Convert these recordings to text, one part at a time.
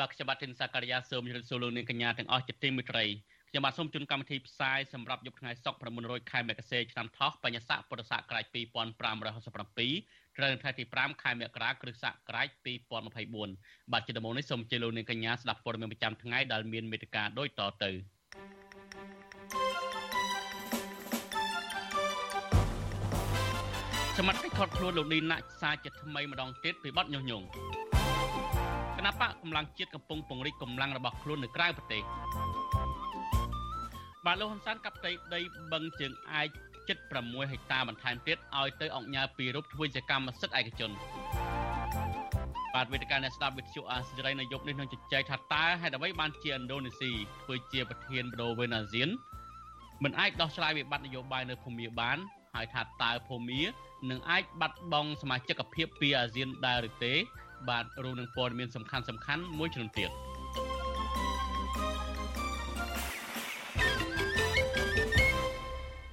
បាទខ្ញុំបាទធីនសាការីយ៉ាសូមជម្រាបសួរលោកនាងកញ្ញាទាំងអស់ជាទីមេត្រីខ្ញុំបាទសូមជូនកម្មវិធីផ្សាយសម្រាប់យប់ថ្ងៃសុក្រ900ខែមករាឆ្នាំថោះបញ្ញស័កពុរសករាជ2567ត្រូវនៅថ្ងៃទី5ខែមករាគ្រិស្តសករាជ2024បាទជាដំបូងនេះសូមជម្រាបលោកនាងកញ្ញាស្ដាប់ព័ត៌មានប្រចាំថ្ងៃដែលមានមេត្តាដូចតទៅសមត្ថកិច្ចខាត់ខ្លួនលោកលីណាក់សាជាថ្មីម្ដងទៀតពីបទញុះញង់ គណៈបកកម្លាំងជាតិកំពុងពង្រីកកម្លាំងរបស់ខ្លួននៅក្រៅប្រទេសបាទលោកហ៊ុនសែនកាប់ដីដីបឹងជើងឯកជិត6ហិកតាបន្ថែមទៀតឲ្យទៅអង្គញាពីរូបធ្វើជាកម្មសិទ្ធិឯកជនបាទវេទិកាអ្នកស្ដាប់វិទ្យុអាស៊ីរ៉ៃនៅយប់នេះនឹងជជែកថាតើហេតុអ្វីបានជាឥណ្ឌូនេស៊ីធ្វើជាប្រធានបដូវវិនអាស៊ានមិនអាចដោះស្រាយវិបត្តិនយោបាយនៅភូមាបានហើយថាតើភូមានឹងអាចបាត់បង់សមាជិកភាពពីអាស៊ានដែរឬទេ បាទរួមនឹងព័ត៌មានសំខាន់សំខាន់មួយចំនួនទៀត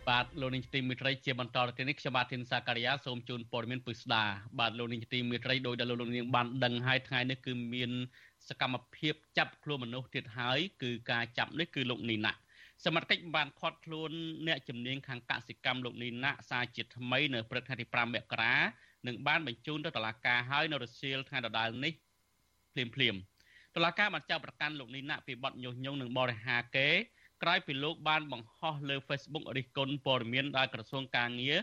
បាទលោកនាងទីមេត្រីជាបន្តទៅនេះខ្ញុំបាទធីនសាការីយ៉ាសូមជូនព័ត៌មានពិស្ដាបាទលោកនាងទីមេត្រីដោយដែលលោកនាងបានដឹងហើយថ្ងៃនេះគឺមានសកម្មភាពចាប់ខ្លួនមនុស្សទៀតហើយគឺការចាប់នេះគឺលោកនីណាសមត្ថកិច្ចបានខាត់ខ្លួនអ្នកជំនាញខាងកសិកម្មលោកនីណាសារជាថ្មីនៅព្រឹកថ្ងៃទី5មករា នឹងបានបញ្ជូនទៅតុលាការហើយនៅរសៀលថ្ងៃដដែលនេះភ្លាមភ្លាមតុលាការបានចោទប្រកាន់លោកនីណាពីបទញុះញង់និងបរិហាកេក្រោយពីលោកបានបង្ហោះលើ Facebook រិះគន់ព័ត៌មានដែលក្រសួងការងារ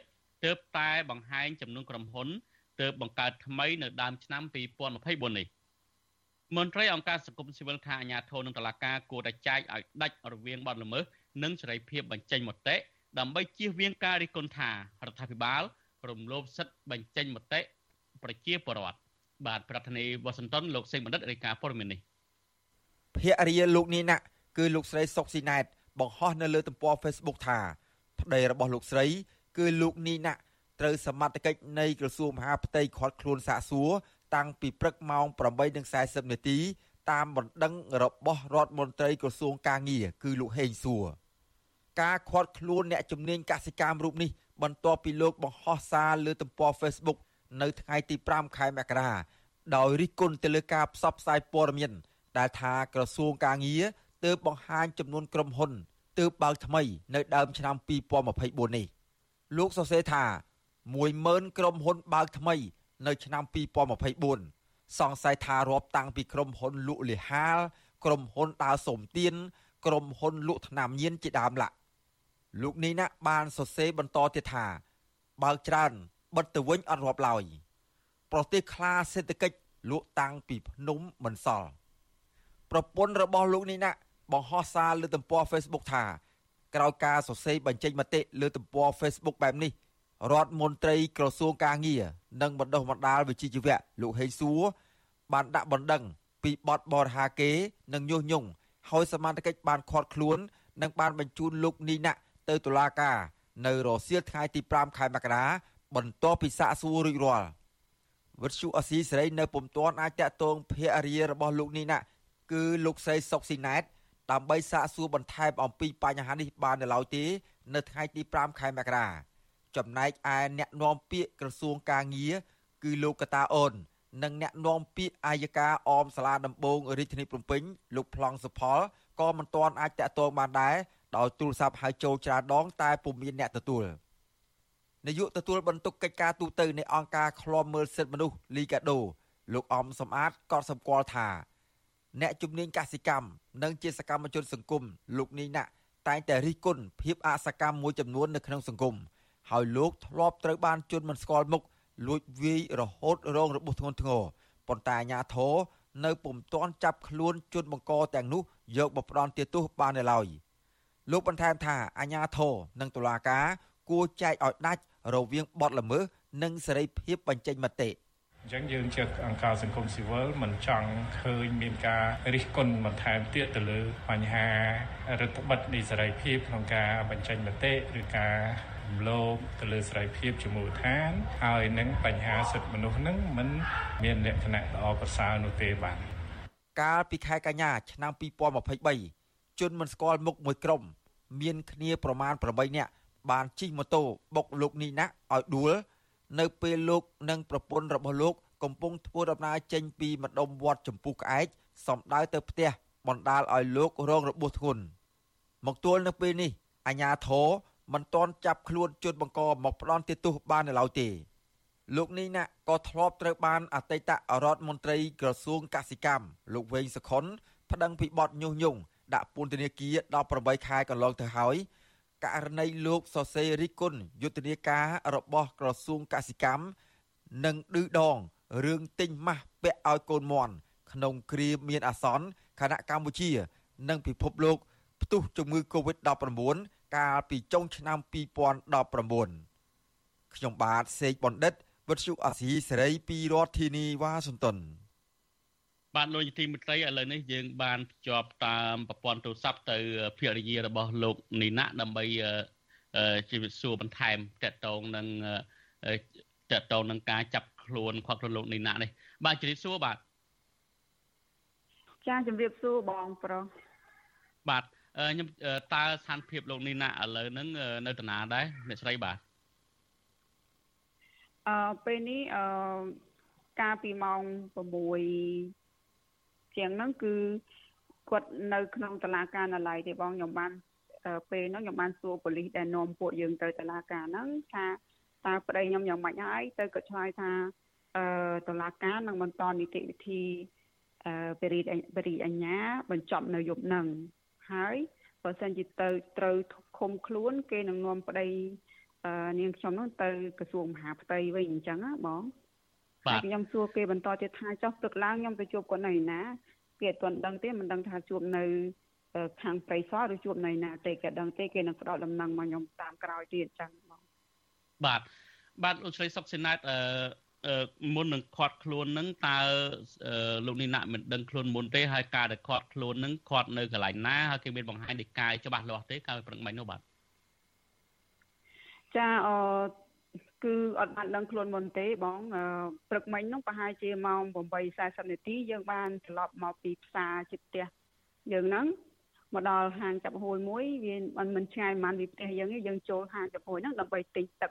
ទើបតែបង្ហាញចំនួនក្រុមហ៊ុនទើបបង្កើតថ្មីនៅដើមឆ្នាំ2024នេះមន្ត្រីអង្គការសង្គមស៊ីវិលថាអាញាធននឹងតឡាការគួរតែចែកឲ្យដាច់រវាងបទល្មើសនិងសេរីភាពបញ្ចេញមតិដើម្បីជៀសវាងការរិះគន់ថារដ្ឋាភិបាល រំលោភសិទ្ធិបញ្ចេញមតិប្រជាពលរដ្ឋបាទប្រធានាធិបតីវ៉ាស៊ីនតោនលោកសេងបណ្ឌិតរាយការណ៍ព័ត៌មាននេះភរិយាលោកនេះណាក់គឺលោកស្រីសុកស៊ីណែតបង្ហោះនៅលើទំព័រ Facebook ថាប្តីរបស់លោកស្រី គឺលោកនីណាក់ត្រូវសមត្ថកិច្ចនៃក្រសួងមហាផ្ទៃឃាត់ខ្លួនសាកសួរតាំងពីព្រឹកម៉ោង8:40នាទីតាមបណ្ដឹងរបស់រដ្ឋមន្ត្រីក្រសួងកាងារគឺលោកហេងសួរការឃាត់ខ្លួនអ្នកជំនាញកសិកម្មរូបនេះ បន្ទាប់ពីលោកបង្ហោះសារលើទំព័រ Facebook នៅថ្ងៃទី5ខែមករាដោយរិះគន់ទៅលើការផ្សព្វផ្សាយព័ត៌មានដែលថាក្រសួងកាងារទើបបង្ហាញចំនួនក្រុមហ៊ុនទើបបើកថ្មីនៅដើមឆ្នាំ2024នេះលោកសរសេរថា10000ក្រុមហ៊ុនបើកថ្មីនៅឆ្នាំ2024សង្ស័យថារាប់តាំងពីក្រុមហ៊ុនលក់លីហាលក្រុមហ៊ុនដើរសុំទៀនក្រុមហ៊ុនលក់ថ្នាំញៀនជាដើមឡាក់ លោកនេះណាបានសរសេរបន្តទៀតថា បើកច្រើនបិទទៅវិញអត់រាប់ឡើយប្រទេសខ្លាសេដ្ឋកិច្ចលក់តាំងពីភ្នំមិនសល់ប្រពន្ធរបស់លោកនេះណាបង្ហោះសារលើទំព័រ Facebook ថាក្រោយការសរសេរបញ្ចេញមតិលើទំព័រ Facebook បែបនេះរដ្ឋមន្ត្រីក្រសួងកាងារនិងបណ្ដុះបណ្ដាលវិជ្ជាជីវៈលោកហេងសួរបានដាក់បណ្ដឹងពីបទបរិហាកេនិងញុះញង់ហើយសមាជិកបានខាត់ខ្លួន និងបានបញ្ជូនលោកនីណាក់ ទៅតុលាការនៅរសៀលថ្ងៃទី5ខែមករាបន្ទាប់ពីសាកសួររួចរាល់វិទ្យុអស៊ីសេរីនៅពុំទាន់អាចតាក់ទងភរិយារបស់លោកនីណាគឺលោកស្រីសុកស៊ីណែតដើម្បីសាកសួរបន្ថែមអំពីបញ្ហានេះបាននៅឡើយទេ នៅថ្ងៃទី5ខែមករាចំណែកឯអ្នកនាំពាក្យក្រសួងកាងារគឺលោកកតាអូននិងអ្នកនាំពាក្យអាយកាអមសាលាដំបងរាជធានីភ្នំពេញលោកប្លង់សុផលក៏មិនទាន់អាចតាក់ទងបានដែរ ដោយទូរស័ព្ទហៅចូលច្រើនដង តែពុំមានអ្នកទទួលនាយកទទួលបន្ទុកកិច្ចការទូតនៃអង្គការឃ្លាំមើលសិទ្ធិមនុស្សលីកាដូលោកអំសំអាតក៏សម្គាល់ថា អ្នកជំនាញកសិកម្មនិងជាសកម្មជនសង្គមលោកនេះណាក់តែងតែរិះគន់ភាពអសកម្មមួយចំនួននៅក្នុងសង្គមហើយលោកធ្លាប់ត្រូវបានជន់មិនស្គាល់មុខលួចវាយរហូតរងរបួសធ្ងន់ធ្ងរប៉ុន្តែអាជ្ញាធរនៅពុំទាន់ចាប់ខ្លួនជនបង្កទាំងនោះយកមកផ្ដន់ទោសបាននៅឡើយ លោកបន្ថែមថាអាជ្ញាធរនិងតុលាការគួរចែកឲ្យដាច់រវាងបទល្មើសនិងសេរីភាពបញ្ចេញមតិអញ្ចឹងយើងជាអង្គការសង្គមស៊ីវិលមិនចង់ឃើញមានការរិះគន់បន្ថែមទៀតទៅលើបញ្ហារដ្ឋបិទនៃសេរីភាពក្នុងការបញ្ចេញមតិឬការរំលោភទៅលើសេរីភាពជាមូលដ្ឋានហើយនឹងបញ្ហាសិទ្ធិមនុស្សនឹងមិនមានលក្ខណៈល្អប្រសើរនោះទេបាទកាលពីខែកញ្ញាឆ្នាំ2023ជនមិនស្គាល់មុខមួយក្រុម មានគ្នាប្រមាណ8នាក់បានជិះម៉ូតូបុកលោកនីណាក់ឲ្យដួល នៅពេលលោកនិងប្រពន្ធរបស់លោក កំពុងធ្វើដំណើរចេញពីម្ដុំវត្តចម្ពុះក្អែកសំដៅទៅផ្ទះបណ្ដាលឲ្យលោករងរបួសធ្ងន់មកទល់នៅពេលនេះអាញាធរមិនទាន់ចាប់ខ្លួនជនបង្កមកផ្ដន់ទោសបាននៅឡើយទេលោកនេះណាក៏ធ្លាប់ត្រូវបានអតីតរដ្ឋមន្ត្រីក្រសួងកសិកម្មលោកវែងសខុនប្តឹងពីបទញុះញង់ ដាក់ពន្ធនាគារ18ខែកន្លងទៅហើយករណីលោកសសេរីគុណយុទ្ធនាការរបស់ក្រសួងកសិកម្មនិងឌឺដងរឿងទិញម៉ាស់ពាក់ឲ្យកូនមន់ក្នុងគ្រាមានអាសន្នខណៈកម្ពុជា និងពិភពលោកផ្ទុះជំងឺ Covid-19 កាលពីចុងឆ្នាំ2019ខ្ញុំបាទសេកបណ្ឌិតវិទ្យុអាស៊ីសេរីពីរដ្ឋធានីវ៉ាស៊ីនតោន បាទលោកនាទីមិត្តរីឥឡូវនេះយើងបានភ្ជាប់តាមប្រព័ន្ធទូរស័ព្ទទៅភរិយារបស់លោកនីណាដើម្បីជីវិតសួរបន្ថែមតកតងនឹងតកតងនឹងការចាប់ខ្លួនខាត់ខ្លួនលោកនីណានេះបាទជម្រាបសួរបាទចាជម្រាបសួរបងប្រុសបាទខ្ញុំតើស្ថានភាពលោកនីណាឥឡូវហ្នឹងនៅតាណាដែរអ្នកស្រីបាទអឺពេលនេះអឺកាលពីម៉ោង6 ជាងហ្នឹងគឺគាត់នៅក្នុងតឡាការណាឡៃទេបងខ្ញុំបានពេលហ្នឹងខ្ញុំបានសួរប៉ូលីសដែលនាំពួកយើងទៅតឡាការហ្នឹងថាតើប្តីខ្ញុំយ៉ាងម៉េចហើយទៅគាត់ឆ្លើយថាអឺតឡាការនឹងបន្តនីតិវិធីអឺបរិយាបរិយាអញ្ញាបញ្ចប់នៅយប់ហ្នឹងហើយបើសិនជាទៅត្រូវឃុំខ្លួន គេនឹងនាំប្តីអឺនាងខ្ញុំនោះទៅក្រសួងមហាផ្ទៃវិញអញ្ចឹងណាបង បាទខ្ញុំសួរគេបន្តទៀតថាចុះព្រឹកឡើងខ្ញុំទៅជួបគាត់នៅណាគេអត់ទាន់ដឹងទេមិនដឹងថាជួបនៅខាងព្រៃសរឬជួបនៅណាទេគេដឹងទេគេនឹងផ្ដល់ដំណឹងមកខ្ញុំតាមក្រោយទៀតអញ្ចឹងបងបាទបាទលោកស្រីសុកសេណាតអឺមុននឹងខាត់ខ្លួននឹងតើលោកនេះណាក់មិនដឹងខ្លួនមុនទេហើយការដែលខាត់ខ្លួននឹងខាត់នៅកន្លែងណាហើយគេមានបង្ហាញដីកាយច្បាស់លាស់ទេកាលព្រឹកមិញនោះបាទចាអឺ គឺអត់បានដឹងខ្លួនមុនទេបងព្រឹកមិញនោះប្រហែលជាម៉ោង8:40នាទីយើងបានត្រឡប់មកពីផ្សារជិតផ្ទះយើងហ្នឹងមកដល់ហាងចាប់ហួយមួយវាមិនមិនឆ្ងាយប៉ុន្មានពីផ្ទះយើងទេយើងចូលហាងចាប់ហួយហ្នឹងដើម្បីទិញទឹក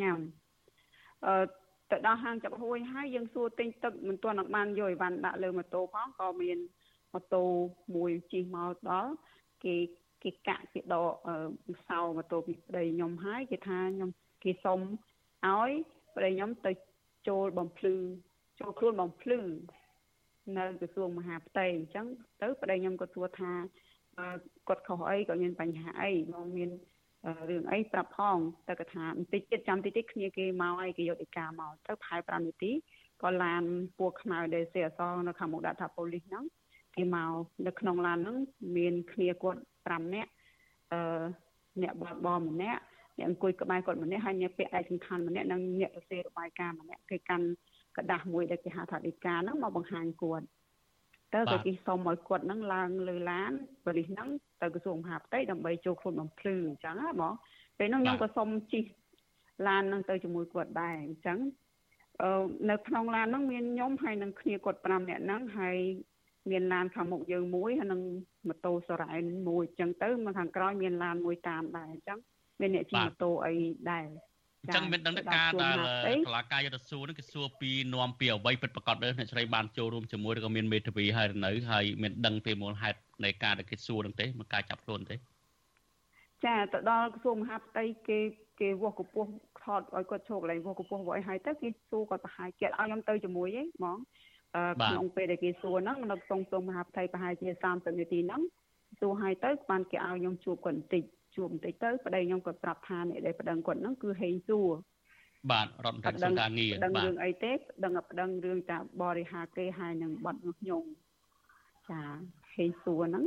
ញ៉ាំអឺទៅដល់ហាងចាប់ហួយហើយយើងសួរទិញទឹកមិនទាន់នឹងបានយកអីវ៉ាន់ដាក់លើម៉ូតូផងក៏មានម៉ូតូមួយជិះមកដល់គេគេកាក់គេដកសោម៉ូតូពីប្តីខ្ញុំហើយគេថាខ្ញុំគេសុំ ឲ្យប្តីខ្ញុំទៅចូលបំភ្លឺចូលខ្លួនបំភ្លឺនៅក្រសួងមហាផ្ទៃអញ្ចឹងទៅប្តីខ្ញុំក៏សួរថាគាត់ខុសអីគាត់មានបញ្ហាអីមកមានរឿងអីប្រាប់ផងទៅគាត់ថាបន្តិចទៀតចាំតិចទៀតគ្នាគេមកឲ្យគេយកឯកាមកទៅផែ5នាទីក៏ឡានពួកខ្មៅដែលសេអសនៅខាងមុខដាក់ថាប៉ូលីសហ្នឹងគេមកនៅក្នុងឡានហ្នឹងមានគ្នាគាត់5នាក់អឺអ្នកបើកបរម្នាក់ អ្នកអង្គុយក្បែរគាត់ម្នាក់ហើយអ្នកពាក់ឯកសណ្ឋានម្នាក់និងអ្នកសរសេររបាយការណ៍ម្នាក់គេកាន់กระดาษមួយដែលគេហៅថាដីកាហ្នឹងមកបង្ហាញគាត់ទៅគេគេសុំឲ្យគាត់ហ្នឹងឡើងលើឡានប៉ូលីសហ្នឹងទៅក្រសួងមហាផ្ទៃដើម្បីចូលខ្លួនបំភ្លឺអញ្ចឹងណាបងពេលហ្នឹងខ្ញុំក៏សុំជិះឡានហ្នឹងទៅជាមួយគាត់ដែរអញ្ចឹងអឺនៅក្នុងឡានហ្នឹងមានខ្ញុំហើយនឹងគ្នាគាត់5នាក់ហ្នឹងហើយមានឡានខាងមុខយើងមួយហើយនឹងម៉ូតូសរ៉ែនមួយអញ្ចឹងទៅមកខាងក្រោយមានឡានមួយតាមដែរអញ្ចឹង មានអ្នកជិះម៉ូតូអីដែរអញ្ចឹងមានដឹងថាការដែលកលាការយុទ្ធសួរនេះគេសួរពីនាំពីអ្វីពិតប្រាកដទេអ្នកស្រីបានចូលរួមជាមួយឬក៏មានមេធាវីហើយនៅហើយមានដឹងពីមូលហេតុនៃការដែលគេសួរនឹងទេមកការចាប់ខ្លួនទេចាទៅដល់ក្រសួងមហាផ្ទៃគេគេវាស់កពស់ថតឲ្យគាត់ឈោកឡើងវាស់កពស់វាស់ឲ្យហើយទៅគេសួរគាត់ប្រហែលគេឲ្យខ្ញុំទៅជាមួយឯងហ្មងក្នុងពេលដែលគេសួរហ្នឹងនៅក្នុងក្រសួងមហាផ្ទៃប្រហែលជា30នាទីហ្នឹងសួរឲ្យទៅបានគេឲ្យខ្ញុំជួបគាត់បន្តិច ជួបបន្តិចទៅប្តីខ្ញុំក៏ប្រាប់ថាអ្នកដែលប្តឹងគាត់ហ្នឹងគឺហេងសួរបាទរដ្ឋមន្ត្រីសង្ការងារបាទដឹងរឿងអីទេដឹងប្តឹងរឿងតាបរិហាគេហើយនឹងបាត់នោះខ្ញុំចាហេងសួរហ្នឹង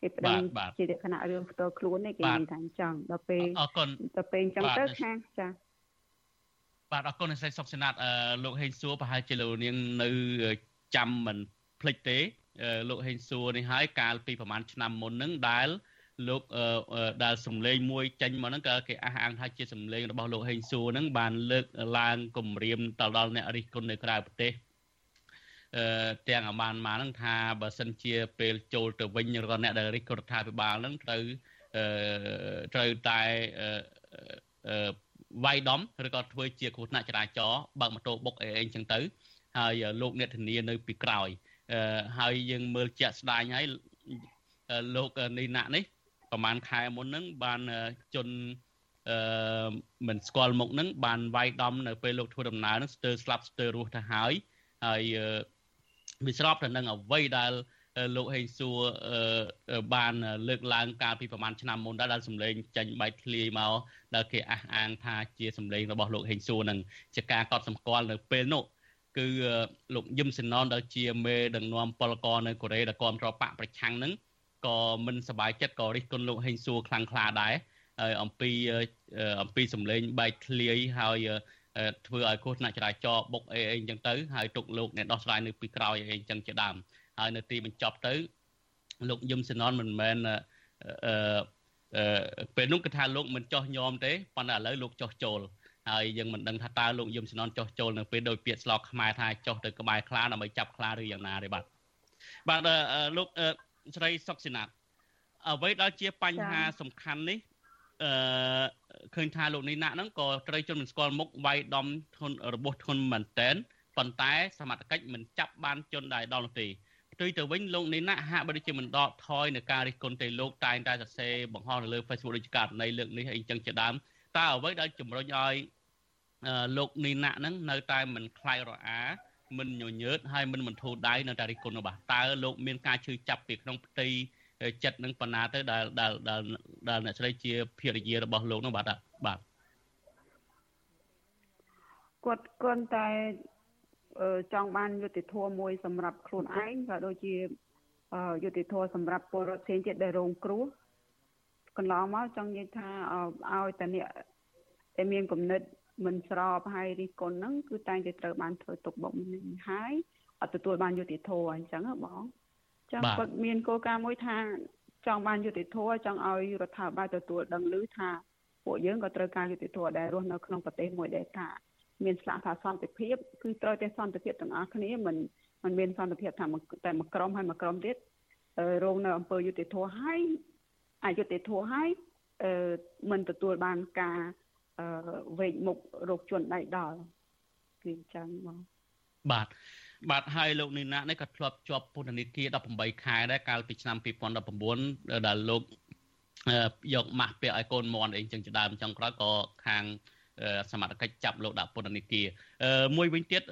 គេប្តឹងជាលក្ខណៈរឿងផ្ទាល់ខ្លួនទេគេនិយាយថាអញ្ចឹងដល់ពេលអរគុណដល់ពេលអញ្ចឹងទៅខាងចាបាទអរគុណអ្នកស្រីសុកសណាតលោកហេងសួរប្រហែលជាលោកនាងនៅចាំមិនភ្លេចទេលោកហេងសួរនេះហើយកាលពីប្រហែលឆ្នាំមុនហ្នឹងដែល លោកដែលសំឡេងមួយចេញមកហ្នឹងក៏គេអះអាងថាជាសំឡេងរបស់លោកហេងសួរហ្នឹងបានលើកឡើងគម្រាមទៅដល់អ្នករិះគន់នៅក្រៅប្រទេសអឺទាំងអាបានមកហ្នឹងថាបើសិនជាពេលចូលទៅវិញរកអ្នកដែលរិះគន់រដ្ឋាភិបាលហ្នឹងត្រូវអឺត្រូវតែអឺវាយដំឬក៏ធ្វើជាគ្រោះថ្នាក់ចរាចរណ៍បើកម៉ូតូបុកអីអីចឹងទៅ ហើយលោកអ្នកធានានៅពីក្រោយហើយយើងមើលជាក់ស្ដែងហើយលោកនីណាក់នេះ ប្រហែលខែមុនហ្នឹងបានជន់អឺមិនស្គាល់មុខហ្នឹងបានវាយដំនៅពេលលោកធ្វើដំណើរហ្នឹងស្ទើរស្លាប់ស្ទើររស់ទៅហើយហើយវាស្របទៅនឹងអ្វីដែលលោកហេងសួរបានលើកឡើងកាលពីប្រហែលឆ្នាំមុនដែរដែលសម្លេងចាញ់បែកធ្លាយមកដែលគេអះអាងថាជាសម្លេងរបស់លោកហេងសួរនឹងជាការកត់សម្គាល់នៅពេលនោះគឺលោកយឹមសេណនដែលជាមេដឹកនាំពលករនៅកូរ៉េដែលគ្រប់ត្របកប្រឆាំងនឹង ក៏មិនសប្បាយចិត្តក៏រិះគន់លោកហេងសួរខ្លាំងក្លាដែរហើយអំពីអំពីសម្លេងបែកធ្លាយហើយធ្វើឲ្យគ្រោះថ្នាក់ចរាចរណ៍បុកអីអីចឹងទៅហើយទុកលោកអ្នកដោះស្រាយនៅពីក្រោយអីចឹងជាដើមហើយនៅទីបញ្ចប់ទៅលោកយឹមសេណនមិនមែនអឺពេលនោះគឺថាលោកមិនចោះញោមទេប៉ុន្តែឥឡូវលោកចោះចូលហើយយើងមិនដឹងថាតើលោកយឹមសននចោះចូលនៅពេលដោយពាក្យស្លោកខ្មែរថាចោះទៅក្បែរខ្លាដើម្បីចាប់ខ្លាឬយ៉ាងណាទេបាទបាទលោក ស្រីសុកសេណាតអ្វីដែលជាបញ្ហាសំខាន់នេះអឺឃើញថាលោកនេះណាក់ហ្នឹងក៏ត្រូវជន់មិនស្គាល់មុខវាយដំធនរបួសធនមែនតែនប៉ុន្តែសមត្ថកិច្ចមិនចាប់បានជន់ដែរដល់នោះទេផ្ទុយទៅវិញលោកនេះណាក់ហាក់បីដូចជាមិនដកថយនៅការរិះគន់ទៅលោកតែងតែសរសេរបង្ហោះនៅលើ Facebook ដូចករណីលើកនេះអីចឹងជាដើមតើអ្វីដែលជំរុញឲ្យលោកនីណាក់ហ្នឹងនៅតែមិនខ្លាយរអា មិនញញើតហើយមិនមិនធូរដៃនៅតែរិះគន់របស់តើលោកមានការឈឺចាប់ពីក្នុងផ្ទៃចិត្តនឹងបណ្ណាទៅដែលដែលដែលអ្នកស្រីជាភរិយារបស់លោកនោះបាទបាទគាត់គាត់តែចង់បានយុតិធម៌មួយសម្រាប់ខ្លួនឯងក៏ដូចជាយុតិធម៌សម្រាប់ពលរដ្ឋផ្សេងទៀតដែលរងគ្រោះកន្លងមកចង់និយាយថាឲ្យតែអ្នកដែលមានគំនិត មិនស្របហើយរិះគន់ហ្នឹងគឺតែងតែត្រូវបានធ្វើទុកបុកម្នេញហើយអត់ទទួលបានយុត្តិធម៌អញ្ចឹងហ៎បងចឹងគាត់មានគោលការណ៍មួយថា ចង់បានយុត្តិធម៌ចង់ឲ្យរដ្ឋាភិបាលទទួលដឹងឮថាពួកយើងក៏ត្រូវការយុត្តិធម៌ដែររស់នៅក្នុងប្រទេសមួយដែលថាមានស្លាកថាសន្តិភាពគឺត្រូវតែសន្តិភាពទាំងអស់គ្នាមិនមិនមានសន្តិភាពថាតែមួយក្រុមហើយមួយក្រុមទៀតរងនៅអំពើយុត្តិធម៌ហើយអយុត្តិធម៌ហើយអឺមិនទទួលបានការអឺ វេកមុខរោគជន់ដៃដល់គឺអញ្ចឹងបងបាទបាទហើយលោកនីណានេះក៏ធ្លាប់ជាប់ពន្ធនាគារ18ខែដែរកាលពីឆ្នាំ2019ដែលលោកយកម៉ាស់ពាក់ឲ្យកូនមន់អីចឹងជាដើមចុងក្រោយក៏ខាងសមត្ថកិច្ចចាប់លោកដាក់ពន្ធនាគារមួយវិញទៀត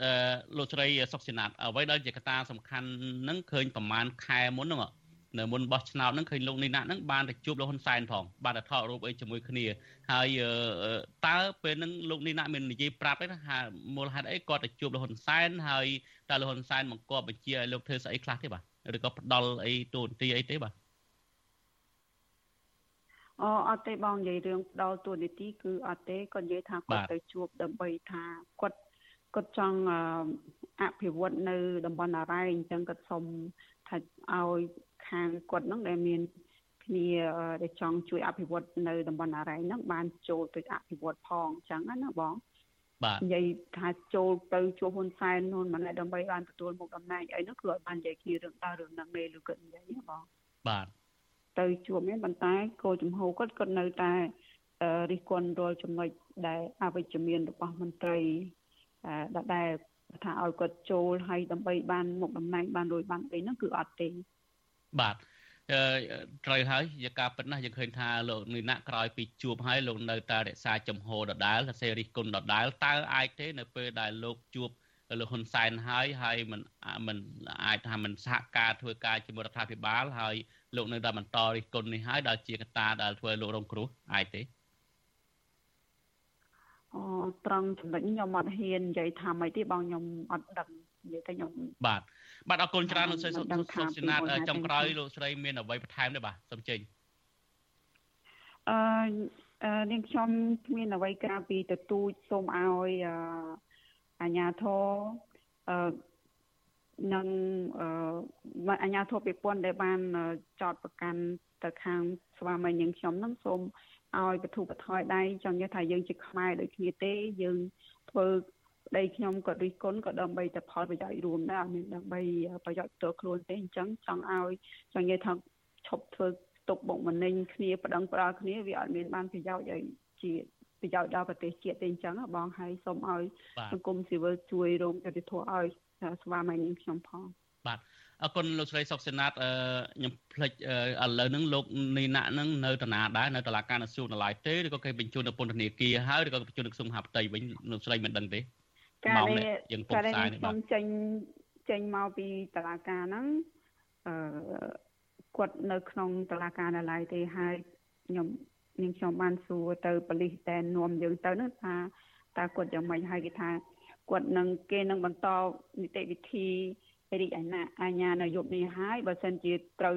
លោកស្រីសុកសេណាតអ្វីដែលជាកត្តាសំខាន់នឹងឃើញប្រហែលខែមុនហ្នឹង នៅមុនបោះឆ្នោតហ្នឹងឃើញលោកនីណាហ្នឹងបានទៅជួបលោកហ៊ុនសែនផងបានទៅថតរូបអីជាមួយគ្នាហើយតើពេលហ្នឹងលោកនីណាមាននិយាយប្រាប់ទេថាមូលហេតុអីគាត់ទៅជួបលោកហ៊ុនសែនហើយតើលោកហ៊ុនសែនបង្គាប់បញ្ជាឲ្យលោកធ្វើស្អីខ្លះទេបាទឬក៏ផ្ដល់អីទូនទីអីទេបាទអូអត់ទេបងនិយាយរឿងផ្ដល់ទូនីតិគឺអត់ទេគាត់និយាយថាគាត់ទៅជួបដើម្បីថាគាត់គាត់ចង់អភិវឌ្ឍនៅតំបន់អរ៉ៃអញ្ចឹងគាត់សុំថាឲ្យ ខាងគាត់ហ្នឹងដែលមានគ្នាដែលចង់ជួយអភិវឌ្ឍនៅតំបន់អរ៉ៃហ្នឹងបានចូលទៅអភិវឌ្ឍផងអញ្ចឹងណាបងបាទនិយាយថាចូលទៅជួបហ៊ុនសែននោះមិនដែរដើម្បីបានទទួលមុខតំណែងអីនោះគឺអត់បាននិយាយគ្នារឿងតើរឿងហ្នឹងទេឬគាត់និយាយណាបងបាទទៅជួបមានប៉ុន្តែគោលជំហរគាត់គាត់នៅតែរិះគន់រាល់ចំណុចដែលអវិជ្ជមានរបស់មន្ត្រីដែលថាឲ្យគាត់ចូលហើយដើម្បីបានមុខតំណែងបានរួចបានអីហ្នឹងគឺអត់ទេ បាទត្រូវហើយជាការពិតណាស់យើងឃើញថាលោកនីណាក់ក្រោយពីជួបហើយលោកនៅតែរក្សាចំហដដាលសសេរិះគុណដដាលតើអាចទេនៅពេលដែលលោកជួបលោកហ៊ុនសែនហើយហើយមិនមិនអាចថាមិនសហការធ្វើការជាមួយរដ្ឋាភិបាលហើយលោកនៅតែបន្តរិះគន់នេះហើយដែលជាកត្តាដែលធ្វើលោករងគ្រោះអាចទេអូត្រង់ចំណុចខ្ញុំអត់ហ៊ាននិយាយថាម៉េចទេបងខ្ញុំអត់ដឹង និយាយតែខ្ញុំបាទបាទអរគុណច្រើនលោកស្រីសុខសេណាតចុងក្រោយលោកស្រីមានអ្វីបន្ថែមទេបាទសូមចេញអឺអឺនាងខ្ញុំគ្មានអ្វីក្រៅពីទទូចសូមឲ្យអឺអាញាធរអឺនឹងអឺអាញាធរពាក់ព័ន្ធដែលបានចោតប្រកាន់ទៅខាងស្វាមីនាងខ្ញុំនឹងសូមឲ្យបទុបថយដៃចង់និយាយថាយើងជាខ្មែរដូចគ្នាទេយើងធ្វើ ដីខ្ញុំក៏រិះគន់ក៏ដើម្បីតែផលប្រយោជន៍រួមដែរអត់មានដើម្បីប្រយោជន៍ផ្ទាល់ខ្លួនទេអញ្ចឹងចង់ឲ្យចង់និយាយថាឈប់ធ្វើទុកបុកម្នេញគ្នាប្តឹងផ្ដាល់គ្នាវាអត់មានបានប្រយោជន៍ឲ្យជាប្រយោជន៍ដល់ប្រទេសជាតិទេអញ្ចឹងបងហើយសូមឲ្យសង្គមស៊ីវិលជួយរងយុត្តិធម៌ឲ្យស្វាមីនាងខ្ញុំផងបាទអរគុណលោកស្រីសុកសេណាតខ្ញុំភ្លេចឥឡូវហ្នឹងលោកនីណាក់ហ្នឹងនៅតាណាដែរនៅតុលាការនសួរណឡៃទេឬក៏គេបញ្ជូនទៅពន្ធនាគារហើយឬក៏បញ្ជូនទៅក្រសួងមហាផ្ទៃវិញលោកស្រីមិនដឹងទេ កាលនេះយើងពុកផ្សាយនេះបាទខ្ញុំចេញចេញមកពីតុលាការហ្នឹងអឺគាត់នៅ ក្នុងតុលាការណឡៃទេហើយខ្ញុំនាងខ្ញុំបានសួរទៅប៉ូលីសតែនាំយើងទៅហ្នឹងថាតើគាត់យ៉ាងម៉េចហើយគេថាគាត់នឹងគេនឹងបន្តនីតិវិធីរាជអាជ្ញាអាជ្ញានៅយប់នេះហើយបើសិនជាត្រូវ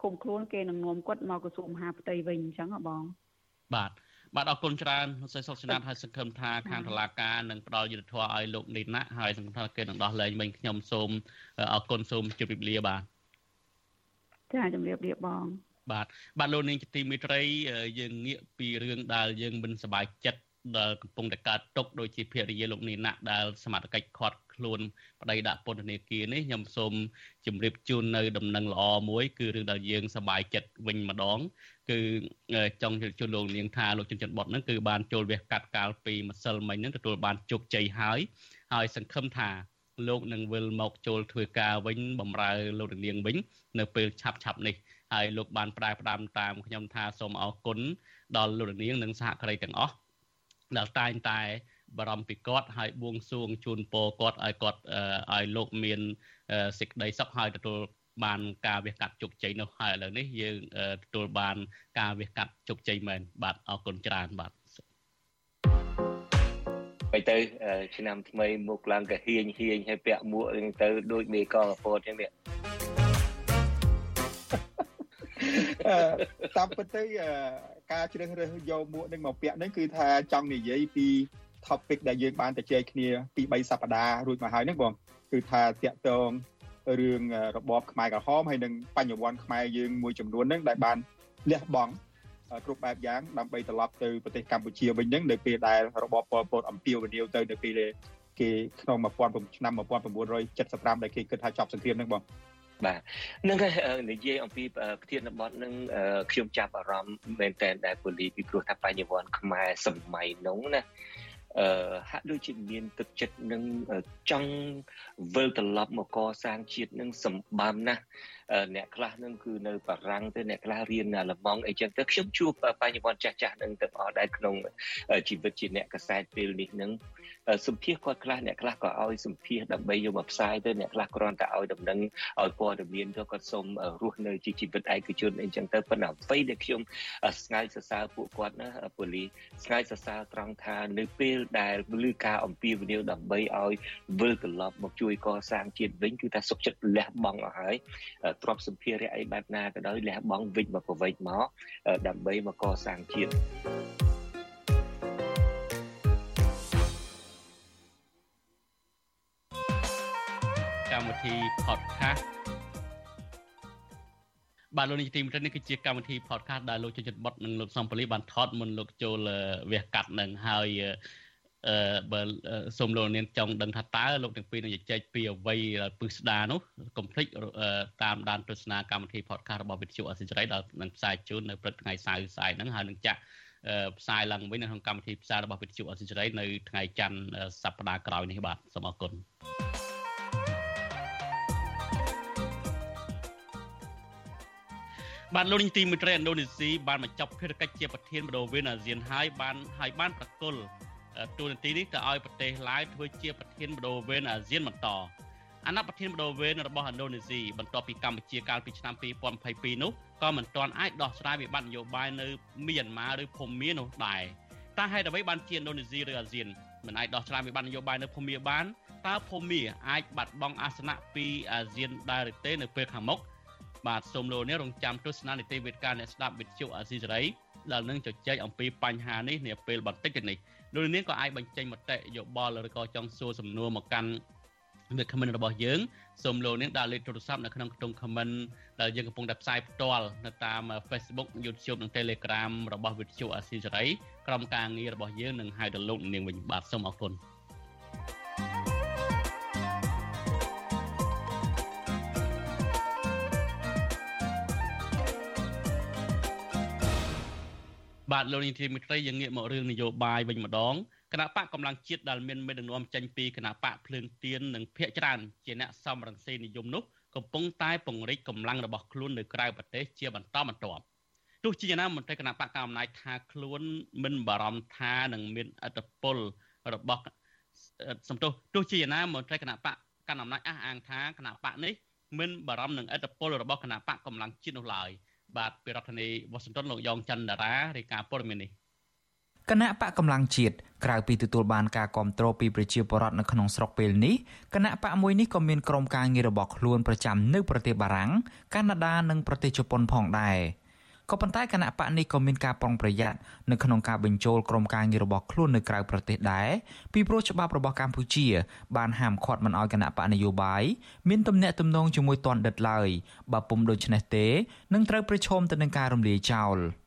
ឃុំខ្លួនគេនឹងនាំគាត់មកក្រសួងមហាផ្ទៃវិញអញ្ចឹងហ៎បងបាទ បាទអរគុណច្រើនលោកស្រីសុកស្នាតហើយសង្ឃឹមថាខាងតុលាការនឹងផ្ដល់យុត្តិធម៌ឲ្យលោកនីណាហើយសង្ឃឹមថាគេនឹងដោះលែងវិញខ្ញុំសូមអរគុណសូមជម្រាបលាបាទចាជម្រាបលាបងបាទបាទលោកនាងជាទីមេត្រីយើងងាកពីរឿងដែលយើងមិនសប្បាយចិត្ត ដែលកំពុងតែកើតទុកដោយជាភរិយាលោកនីណាដែលសមត្ថកិច្ចខាត់ខ្លួនប្តីដាក់ពន្ធនាគារនេះខ្ញុំសូមជម្រាបជូននៅដំណឹងល្អមួយ គឺរឿងដែលយើងសប្បាយចិត្តវិញម្ដង គឺចង់ជូនលោកនាងថាលោកជនចិត្តបុតហ្នឹងគឺបានចូលវះកាត់កាលពីម្សិលមិញហ្នឹងទទួលបានជោគជ័យហើយហើយសង្ឃឹមថាលោកនឹងវិលមកចូលធ្វើការវិញបំរើលោកនាងវិញ នៅពេលឆាប់ឆាប់នេះហើយលោកបានផ្ដែផ្ដាំតាមខ្ញុំថាសូមអរគុណដល់លោកនាងនិងសហការីទាំងអស់ ដែលតែងតែបារម្ភពីគាត់ហើយបួងសួងជូនពរគាត់ឲ្យគាត់ឲ្យលោកមានសេចក្តីសុខហើយទទួលបានការវះកាត់ជោគជ័យនោះហើយឥឡូវនេះយើងទទួលបានការវះកាត់ជោគជ័យមែនបាទអរគុណច្រើនបាទហើយទៅឆ្នាំថ្មីមុខឡើងកាហៀងហៀងហើយពាក់មួកហ្នឹងទៅដូចមេកងពតអញ្ចឹងនេះតាមពិតទៅ ការជ្រើសរើសយកមួកនឹងមកពាក់ហ្នឹងគឺថាចង់និយាយពី topic ដែលយើងបានទៅជែកគ្នាពី3សប្តាហ៍រួចមកហើយហ្នឹងបងគឺថាតាក់ទងរឿងរបបខ្មែរក្រហមហើយនឹងបញ្ញវន្តខ្មែរយើងមួយចំនួនហ្នឹងដែលបានលះបង់គ្រប់បែបយ៉ាងដើម្បីត្រឡប់ទៅប្រទេសកម្ពុជាវិញហ្នឹងនៅពេលដែលរបបប៉ុលពតអំពាវនាវទៅនៅពេលគេក្នុង1000ឆ្នាំ1975ដែលគេគិតថាចប់សង្គ្រាមហ្នឹងបង បាទនឹងនិយាយអំពីប្រធានបទនឹងខ្ញុំចាប់អារម្មណ៍មែនតើដែលពូលីពីព្រោះថាបញ្ញវន្តខ្មែរសម័យនោះណាអឺហាក់ដូចជាមានទឹកចិត្តនឹងចង់វិលត្រឡប់មកកសាងជាតិនឹងសម្បំណាស់ អ្នកខ្លះនឹងគឺនៅបារាំងទៅអ្នកខ្លះរៀនលម៉ង់អីចឹងទៅខ្ញុំជួបបញ្ញវន្តចាស់ចាស់នឹងទាំងអស់ដែរក្នុងជីវិតជាអ្នកកសែតពេលនេះនឹងសម្ភាសគាត់ខ្លះអ្នកខ្លះក៏ឲ្យសម្ភាសដើម្បីយកមកផ្សាយទៅអ្នកខ្លះគ្រាន់តែឲ្យដំណឹងឲ្យព័ត៌មានទៅគាត់សូមរស់នៅជាជីវិតឯកជនអីចឹងទៅប៉ុន្តែអ្វីដែលខ្ញុំស្ងាយសរសើរពួកគាត់ណាពូលីស្ងាយសរសើរត្រង់ថានៅពេលដែលឮការអំពាវនាវដើម្បីឲ្យវិលត្រឡប់មកជួយកសាងជាតិវិញគឺថាសុខចិត្តលះបង់អស់ហើយទ្រព្យសម្ភារៈអីបែបណាក៏ដោយលះបង់វិញមកប្រវេចមកដើម្បីមកកសាងជាតិកម្មវិធី podcast បាទលោកនាយកទីមេត្រីនេះគឺជាកម្មវិធី podcast ដែលលោកជួយចិត្តបត់និងលោកសំពលីបានថតមុនលោកចូលវះកាត់នឹងហើយអឺ បើសូមលោកនាងចង់ដឹងថាតើលោកទាំងពីរនឹងជជែកពីអ្វីពឹស្ដានោះកុំភ្លេចតាមដានទស្សនាកម្មវិធី podcast របស់វិទ្យុអសិរ័យដែលនឹងផ្សាយជូននៅព្រឹកថ្ងៃសៅរ៍ស្អែកហ្នឹងហើយនឹងចាក់ផ្សាយឡើងវិញនៅក្នុងកម្មវិធីផ្សាយរបស់វិទ្យុអសិរ័យនៅថ្ងៃច័ន្ទសប្តាហ៍ក្រោយនេះបាទសូមអរគុណបាទលោកនាយទីមេត្រីឥណ្ឌូនេស៊ីបានបញ្ចប់ភារកិច្ចជាប្រធានបដូវវេនអាស៊ានហើយបានហើយបានប្រគល់ ទូនាទីនេះទៅឲ្យប្រទេសឡាវធ្វើជាប្រធានបដូវវេនអាស៊ានបន្តអាណត្តិប្រធានបដូវវេនរបស់ឥណ្ឌូនេស៊ីបន្ទាប់ពីកម្ពុជាកាលពីឆ្នាំ2022នោះក៏មិនទាន់អាចដោះស្រាយវិបត្តិនយោបាយនៅមីយ៉ាន់ម៉ាឬភូមានោះដែរតើហេតុអ្វីបានជាឥណ្ឌូនេស៊ីឬអាស៊ានមិនអាចដោះស្រាយវិបត្តិនយោបាយនៅភូមាបានតើភូមាអាចបាត់បង់អាសនៈពីអាស៊ានដែរឬទេនៅពេលខាងមុខបាទសូមលោកនេះរងចាំទស្សនានីតិវិទ្យាអ្នកស្ដាប់វិទ្យុអាស៊ីសេរីដែលនឹងជជែកអំពីបញ្ហានេះនាពេលបន្តិចទៀតនេះ លោកនាងក៏អាចបញ្ចេញមតិយោបល់ឬក៏ចង់សួរសំណួរមកកាន់វាគ្មិនរបស់យើងសូមលោកនាងដាក់លេខទូរស័ព្ទនៅក្នុងខ្ទង់ comment ដែលយើងកំពុងតែផ្សាយផ្ទាល់នៅតាម Facebook YouTube និង Telegram របស់វិទ្យុអាស៊ីសេរីក្រុមការងាររបស់យើងនឹងហៅទៅលោកនាងវិញបាទសូមអរគុណ បាទលោកនាងធីមិត្តរីយើងងាកមករឿងនយោបាយវិញម្ដងគណៈបកកម្លាំងជាតិដែលមានមេដឹកនាំចេញពីគណៈបកភ្លើងទៀននិងភ ieck ច្រើនជាអ្នកសំរងសេនិយមនោះកំពុងតែពង្រីកកម្លាំងរបស់ខ្លួននៅក្រៅប្រទេសជាបន្តបន្ទាប់ទោះជាយ៉ាងណាមន្ត្រីគណៈបកកណ្ដាលអំណាចថាខ្លួនមិនបារម្ភថានឹងមានអត្តពលរបស់សំទោសទោះជាយ៉ាងណាមន្ត្រីគណៈបកកណ្ដាលអំណាចអះអាងថាគណៈបកនេះមិនបារម្ភនឹងអត្តពលរបស់គណៈបកកម្លាំងជាតិនោះឡើយ បាទពីរដ្ឋធានីវ៉ាស៊ីនតោនលោកយ៉ងច័ន្ទតារារាយការណ៍ព័ត៌មាននេះគណៈបកកម្លាំងជាតិក្រៅពីទទួលបានការគ្រប់គ្រងពីប្រជាពលរដ្ឋនៅក្នុងស្រុកពេលនេះគណៈបកមួយនេះក៏មានក្រុមការងាររបស់ខ្លួនប្រចាំនៅប្រទេសបារាំងកាណាដានិងប្រទេសជប៉ុនផងដែរ ក៏ប៉ុន្តែគណៈបកនេះក៏មានការប្រុងប្រយ័ត្ននៅក្នុងការបញ្ចូលក្រុមការងាររបស់ខ្លួននៅក្រៅប្រទេសដែរពីព្រោះច្បាប់របស់កម្ពុជា បានហាមឃាត់មិនឲ្យគណៈបកនយោបាយមានទំនាក់ទំនងជាមួយតនដិតឡើយបើពុំដូច្នេះទេនឹងត្រូវប្រឈមទៅនឹងការរំលាយចោល។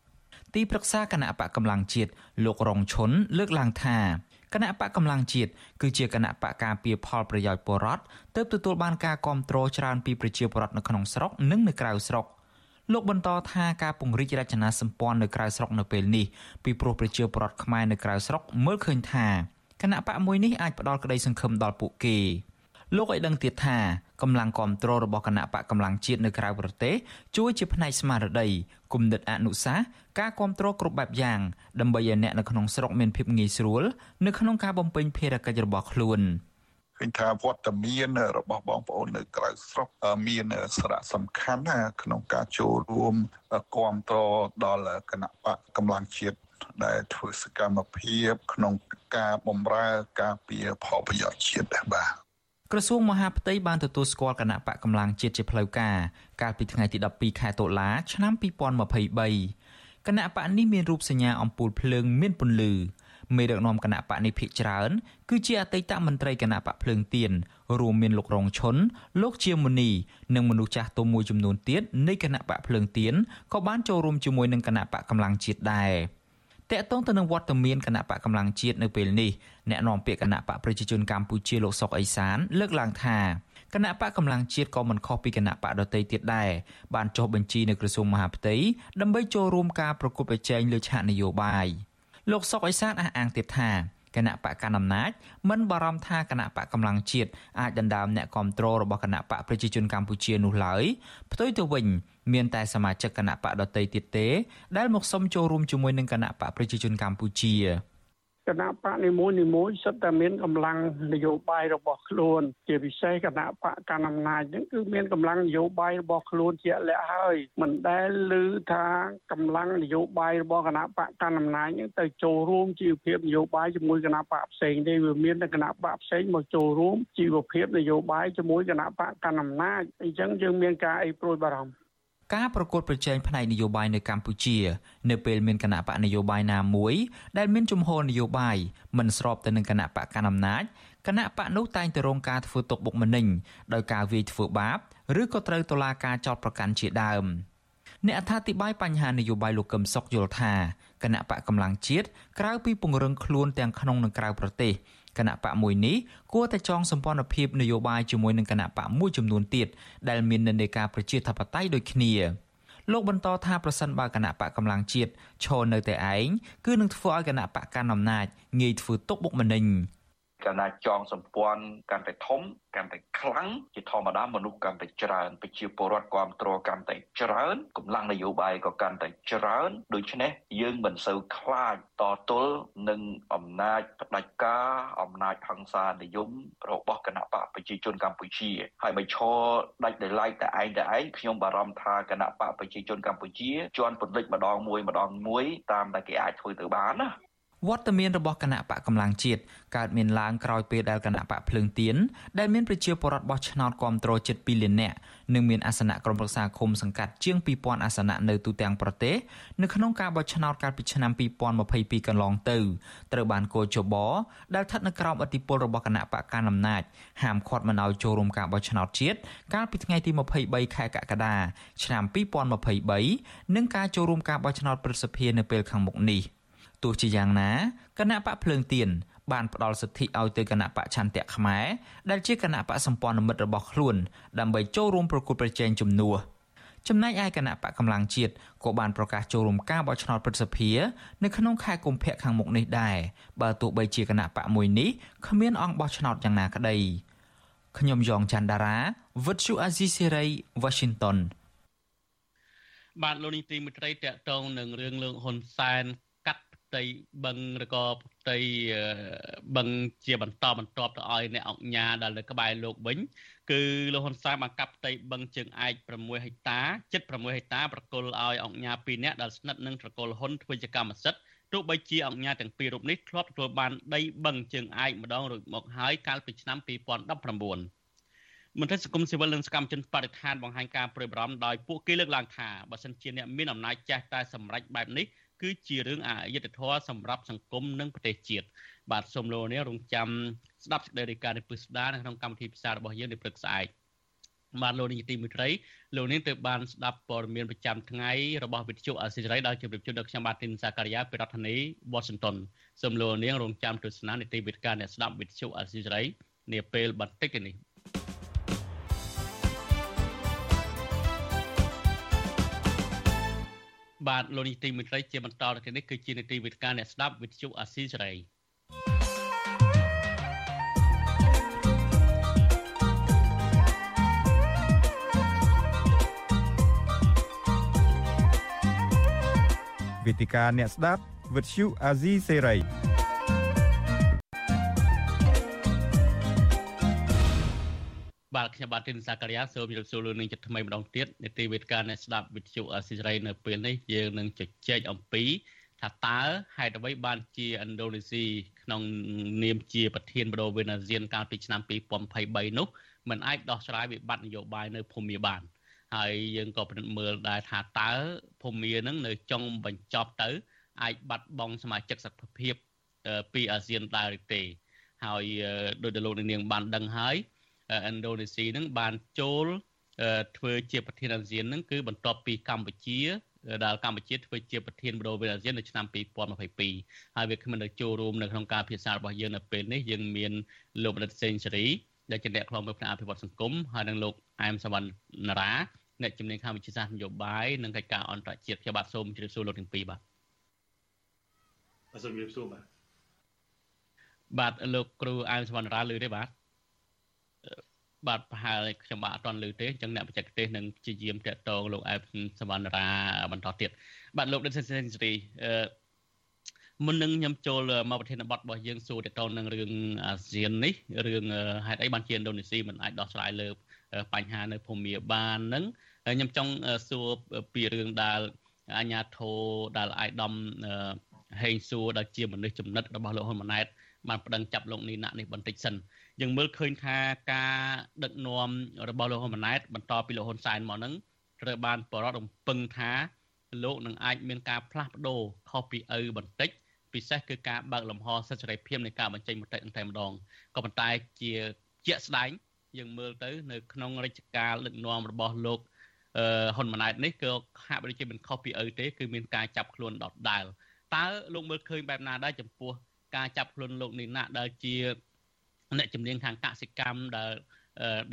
ទីប្រឹក្សាគណៈបកកម្លាំងជាតិលោករងឈុនលើកឡើងថាគណៈបកកម្លាំងជាតិគឺជាគណៈបកការពារផលប្រយោជន៍ពលរដ្ឋទើបទទួលបានការគ្រប់គ្រងច្រើនពីប្រជាពលរដ្ឋនៅក្នុងស្រុកនិងនៅក្រៅស្រុក លោកបន្តថាការពង្រីករចនាសម្ព័ន្ធនៅក្រៅស្រុកនៅពេលនេះពីព្រោះប្រជាពលរដ្ឋខ្មែរនៅក្រៅស្រុកមើលឃើញថាគណៈបកមួយនេះអាចផ្ដល់ក្តីសង្ឃឹមដល់ពួកគេលោកឲ្យដឹងទៀតថាកម្លាំងគ្រប់គ្រងរបស់គណៈបកកម្លាំងជាតិនៅក្រៅប្រទេសជួយជាផ្នែកស្មារតីគំនិតអនុសាសន៍ការគ្រប់គ្រងគ្រប់បែបយ៉ាងដើម្បីឲ្យអ្នកនៅក្នុងស្រុកមានភាពងាយស្រួលនៅក្នុងការបំពេញភារកិច្ចរបស់ខ្លួន ឃើញថាវត្តមានរបស់បងប្អូននៅក្រៅស្រុកមានសារៈសំខាន់ណាក្នុងការចូលរួមគ្រប់គ្រងដល់គណៈបកកម្លាំងជាតិដែលធ្វើសកម្មភាពក្នុងការបំរើការពារផលប្រយោជន៍ជាតិដែរបាទក្រសួងមហាផ្ទៃបានទទួលស្គាល់គណៈបកកម្លាំងជាតិជាផ្លូវការកាលពីថ្ងៃទី12ខែតុលាឆ្នាំ2023គណៈបកនេះមានរូបសញ្ញាអំពូលភ្លើងមានពន្លឺ មេដឹកនាំគណៈបកនេះភាគច្រើន គឺជាអតីតមន្ត្រីគណៈបកភ្លើងទៀនរួមមានលោករងឈុនលោកជាមុនីនិងមនុស្សចាស់ទុំមួយចំនួនទៀតនៃគណៈបកភ្លើងទៀនក៏បានចូលរួមជាមួយនឹងគណៈបកកម្លាំងជាតិដែរ។តកតងទៅនឹងវត្តមានគណៈបកកម្លាំងជាតិនៅពេលនេះអ្នកនាំពាក្យគណៈបកប្រជាជនកម្ពុជាលោកសុកអេសាន លើកឡើងថាគណៈបកកម្លាំងជាតិក៏មិនខុសពីគណៈបកដទៃទៀតដែរបានចុះបញ្ជីនៅក្រសួងមហាផ្ទៃដើម្បីចូលរួមការប្រគល់ប្រជែងលើឆាកនយោបាយ លោកសុកអេសានអះអាងទៀតថាគណៈបកកណ្ដាលអំណាចមិនបារម្ភថាគណៈបកកម្លាំងជាតិអាចដណ្ដើមអ្នកគ្រប់គ្រងរបស់គណៈបកប្រជាជនកម្ពុជានោះឡើយផ្ទុយទៅវិញមានតែសមាជិកគណៈបកដតីទៀតទេ ដែលមកសុំចូលរួមជាមួយនឹងគណៈបកប្រជាជនកម្ពុជា គណៈបកនីមួយនីមួយសុទ្ធតែមានកម្លាំងនយោបាយរបស់ខ្លួន ជាពិសេសគណៈបកកណ្ដាលអំណាចហ្នឹងគឺមានកម្លាំងនយោបាយរបស់ខ្លួនជាក់លាក់ហើយមិនដែលឮថាកម្លាំងនយោបាយរបស់គណៈបកកណ្ដាលអំណាចហ្នឹងទៅចូលរួមជីវភាពនយោបាយជាមួយគណៈបកផ្សេងទេវាមានតែគណៈបកផ្សេងមកចូលរួមជីវភាពនយោបាយជាមួយគណៈបកកណ្ដាលអំណាចអញ្ចឹងយើងមានការអីព្រួយបារម្ភ ការប្រកួតប្រជែងផ្នែកនយោបាយនៅកម្ពុជា នៅពេលមានគណៈបកនយោបាយណាមួយ ដែលមានជំហរនយោបាយមិនស្របទៅនឹងគណៈបកកណ្ដាលអំណាចគណៈបកនោះតែងតែរងការធ្វើទុកបុកម្នេញដោយការវាយធ្វើបាបឬក៏ត្រូវតុលាការចោទប្រកាន់ជាដើមអ្នកអត្ថាធិប្បាយបញ្ហានយោបាយលោកកឹមសុខយល់ថាគណៈបកកម្លាំងជាតិក្រៅពីពង្រឹងខ្លួនទាំងក្នុងនិងក្រៅប្រទេស គណៈបកមួយនេះគួរតែចងសម្ព័ន្ធភាពនយោបាយជាមួយនឹងគណៈបកមួយចំនួនទៀតដែលមាននិន្នាការប្រជាធិបតេយ្យដូចគ្នាលោកបន្តថាប្រសិនបើគណៈបកកម្លាំងជាតិឈរនៅតែឯងគឺនឹងធ្វើឲ្យគណៈបកកាន់អំណាចងាយធ្វើទុកបុកម្នេញ កាលណាចងសម្ព័ន្ធកាន់តែធំកាន់តែខ្លាំងជាធម្មតាមនុស្សកាន់តែច្រើនប្រជាពលរដ្ឋគ្រប់គ្រងកាន់តែច្រើនកម្លាំងនយោបាយក៏កាន់តែច្រើនដូច្នេះយើងមិនសូវខ្លាចតទល់នឹងអំណាចផ្ដាច់ការអំណាចហ ংস ានិយមរបស់គណៈបកប្រជាជនកម្ពុជា ហើយបើឈរដាច់ដោយឡែកតែឯងតែឯងខ្ញុំបារម្ភថាគណៈបកប្រជាជនកម្ពុជាជន់ពន្លិចម្ដងមួយម្ដងមួយតាមតែគេអាចធ្វើទៅបានណា វត្តមានរបស់គណៈបកកម្លាំងជាតិកើតមានឡើងក្រោយពេលដែលគណៈបកភ្លើងទៀនដែលមានប្រជាពលរដ្ឋបោះឆ្នោតគាំទ្រជិត2លាននាក់និងមានអាសនៈក្រុមប្រឹក្សាឃុំសង្កាត់ជាង2000អាសនៈនៅទូទាំងប្រទេសនៅក្នុងការបោះឆ្នោតកាលពីឆ្នាំ2022កន្លងទៅត្រូវបានកោជបដែលស្ថិតនៅក្រោមឥទ្ធិពលរបស់គណៈបកកណ្ដាលអំណាចហាមឃាត់មិនឲ្យចូលរួមការបោះឆ្នោតជាតិកាលពីថ្ងៃទី23ខែកក្កដាឆ្នាំ2023និងការចូលរួមការបោះឆ្នោតព្រឹទ្ធសភានៅពេលខាងមុខនេះ។ ទោះជាយ៉ាងណាគណៈបកភ្លើងទៀនបានផ្ដល់សិទ្ធិឲ្យទៅគណៈបកឆន្ទៈខ្មែរដែលជាគណៈបកសម្ព័ន្ធមិត្តរបស់ខ្លួនដើម្បីចូលរួមប្រគល់ប្រជែងជំនួសចំណែកឯគណៈបកកម្លាំងជាតិក៏បានប្រកាសចូលរួមការបោះឆ្នោតព្រឹទ្ធសភានៅក្នុងខែកុម្ភៈខាងមុខនេះដែរបើទោះបីជាគណៈបកមួយនេះគ្មានអង្គបោះឆ្នោតយ៉ាងណាក្តីខ្ញុំយ៉ងច័ន្ទដារាវិទ្យុអាស៊ីសេរី Washington បាទលោកនាងទីមិត្តរីតកតងនឹងរឿងលើកហ៊ុនសែន ផ្ទៃបឹងឬក៏ផ្ទៃបឹងជាបន្តបន្ទាប់ទៅឲ្យអ្នកអង្គញាដែលនៅក្បែរលោកវិញគឺលោកហ៊ុនសែនបានកាប់ផ្ទៃបឹងជើងឯក6ហិកតាជិត6ហិកតាប្រគល់ឲ្យអង្គញា2នាក់ដែលស្និទ្ធនឹងត្រកូលហ៊ុនធ្វើជាកម្មសិទ្ធិទោះបីជាអង្គញាទាំងពីររូបនេះធ្លាប់ទទួលបានដីបឹងជើងឯកម្ដងរួចមកហើយកាលពីឆ្នាំ2019មន្ត្រីសង្គមស៊ីវិលនិងសកម្មជនបរិស្ថានបង្ហាញការព្រួយបារម្ភដោយពួកគេលើកឡើងថាបើសិនជាអ្នកមានអំណាចចេះតែសម្រេចបែបនេះ គឺជារឿងអយុត្តិធម៌សម្រាប់សង្គមនិងប្រទេសជាតិបាទសូមលោកនេះរងចាំស្ដាប់សេចក្តីរាយការណ៍នេះពិស្ដារនៅក្នុងកម្មវិធីផ្សាយរបស់យើងនៅព្រឹកស្អែកបាទលោកនាយកទីមេត្រីលោកនាងទៅបានស្ដាប់ព័ត៌មានប្រចាំថ្ងៃរបស់វិទ្យុអសិរ័យដោយជម្រាបជូនដល់ខ្ញុំបាទទីនសាការីយ៉ាពីរដ្ឋធានី Washington សូមលោកនាងរងចាំទស្សនានីតិវិទ្យាអ្នកស្ដាប់វិទ្យុអសិរ័យនាពេលបន្តិចនេះ បាទលោកនីតិមិត្តរីជាបន្តទៅនេះគឺជានីតិវិទ្យាអ្នកស្ដាប់វិទ្យុអាស៊ីសេរីវេទិកាអ្នកស្ដាប់វិទ្យុអាស៊ីសេរី ខ្ញុំបាទទីនសាករិយាសូមជម្រាបសួរលោកនាងចិត្តថ្មីម្ដងទៀតនេតិវេទិកាអ្នកស្ដាប់វិទ្យុអស៊ីសេរីនៅពេលនេះយើងនឹងជជែកអំពីថាតើហេតុអ្វីបានជាឥណ្ឌូនេស៊ីក្នុងនាមជាប្រធានបដូវវេនអាស៊ានកាលពីឆ្នាំ2023នោះមិនអាចដោះស្រាយវិបត្តិនយោបាយនៅភូមាបានហើយយើងក៏ពិនិត្យមើលដែរថាតើភូមានឹងនៅចុងបញ្ចប់ទៅអាចបាត់បង់សមាជិកសភាពពីអាស៊ានដែរឬទេហើយដោយដែលលោកនាងបានដឹងហើយ ឥណ្ឌូនេស៊ីនឹងបានចូលធ្វើជាប្រធានអាស៊ាននឹងគឺបន្ទាប់ពីកម្ពុជាដែលកម្ពុជាធ្វើជាប្រធានបដូវអាស៊ាននៅឆ្នាំ2022ហើយវាគ្មិនទៅចូលរួមនៅក្នុងការពិភាក្សារបស់យើងនៅពេលនេះយើងមានលោកបណ្ឌិតសេងសេរីដែលជាអ្នកខ្លំមើលផ្នែកអភិវឌ្ឍសង្គមហើយនិងលោកអែមសវណ្ណរាអ្នកជំនាញខាងវិទ្យាសាស្ត្រនយោបាយនិងកិច្ចការអន្តរជាតិខ្ញុំបាទសូមជម្រាបសួរលោកទាំងពីរបាទបាទសូមជម្រាបសួរបាទបាទលោកគ្រូអែមសវណ្ណរាលឺទេបាទ បាទប្រហែលខ្ញុំបាទអត់ទាន់ឮទេអញ្ចឹងអ្នកបច្ចេកទេសនឹងព្យាយាមតាក់ទងលោកអែបសវណ្ណរាបន្តទៀតបាទលោកដិនសេនសេរីអឺមុននឹងខ្ញុំចូលមកប្រធានបទរបស់យើងសួរតាក់ទងនឹងរឿងអាស៊ាននេះរឿងហេតុអីបានជាឥណ្ឌូនេស៊ីមិនអាចដោះស្រាយលើបញ្ហានៅភូមាបាននឹងខ្ញុំចង់សួរពីរឿងដែលអាញាធោដែលអាយដំហេងសួរដែលជាមនុស្សចំណិតរបស់លោកហ៊ុនម៉ាណែតបានប្តឹងចាប់លោកនីណាក់នេះបន្តិចសិន យើងមើលឃើញថាការដឹកនាំរបស់លោកហ៊ុនម៉ាណែតបន្តពីលោកហ៊ុនសែនមកហ្នឹងត្រូវបានបរិបទរំពឹងថាលោកនឹងអាចមានការផ្លាស់ប្ដូរខុសពីឪបន្តិចពិសេសគឺការបើកលំហសិទ្ធិសេរីភាពនៃការបញ្ចេញមតិតែម្ដងក៏ប៉ុន្តែជាជាក់ស្ដែងយើងមើលទៅនៅក្នុងរាជការដឹកនាំរបស់លោកអឺហ៊ុនម៉ាណែតនេះគឺហាក់បីជាមិនខុសពីឪទេគឺមានការចាប់ខ្លួនដដែលតើលោកមើលឃើញបែបណាដែរចំពោះការចាប់ខ្លួនលោកនេះណាដែលជា អ្នកជំនាញខាងកសិកម្មដែល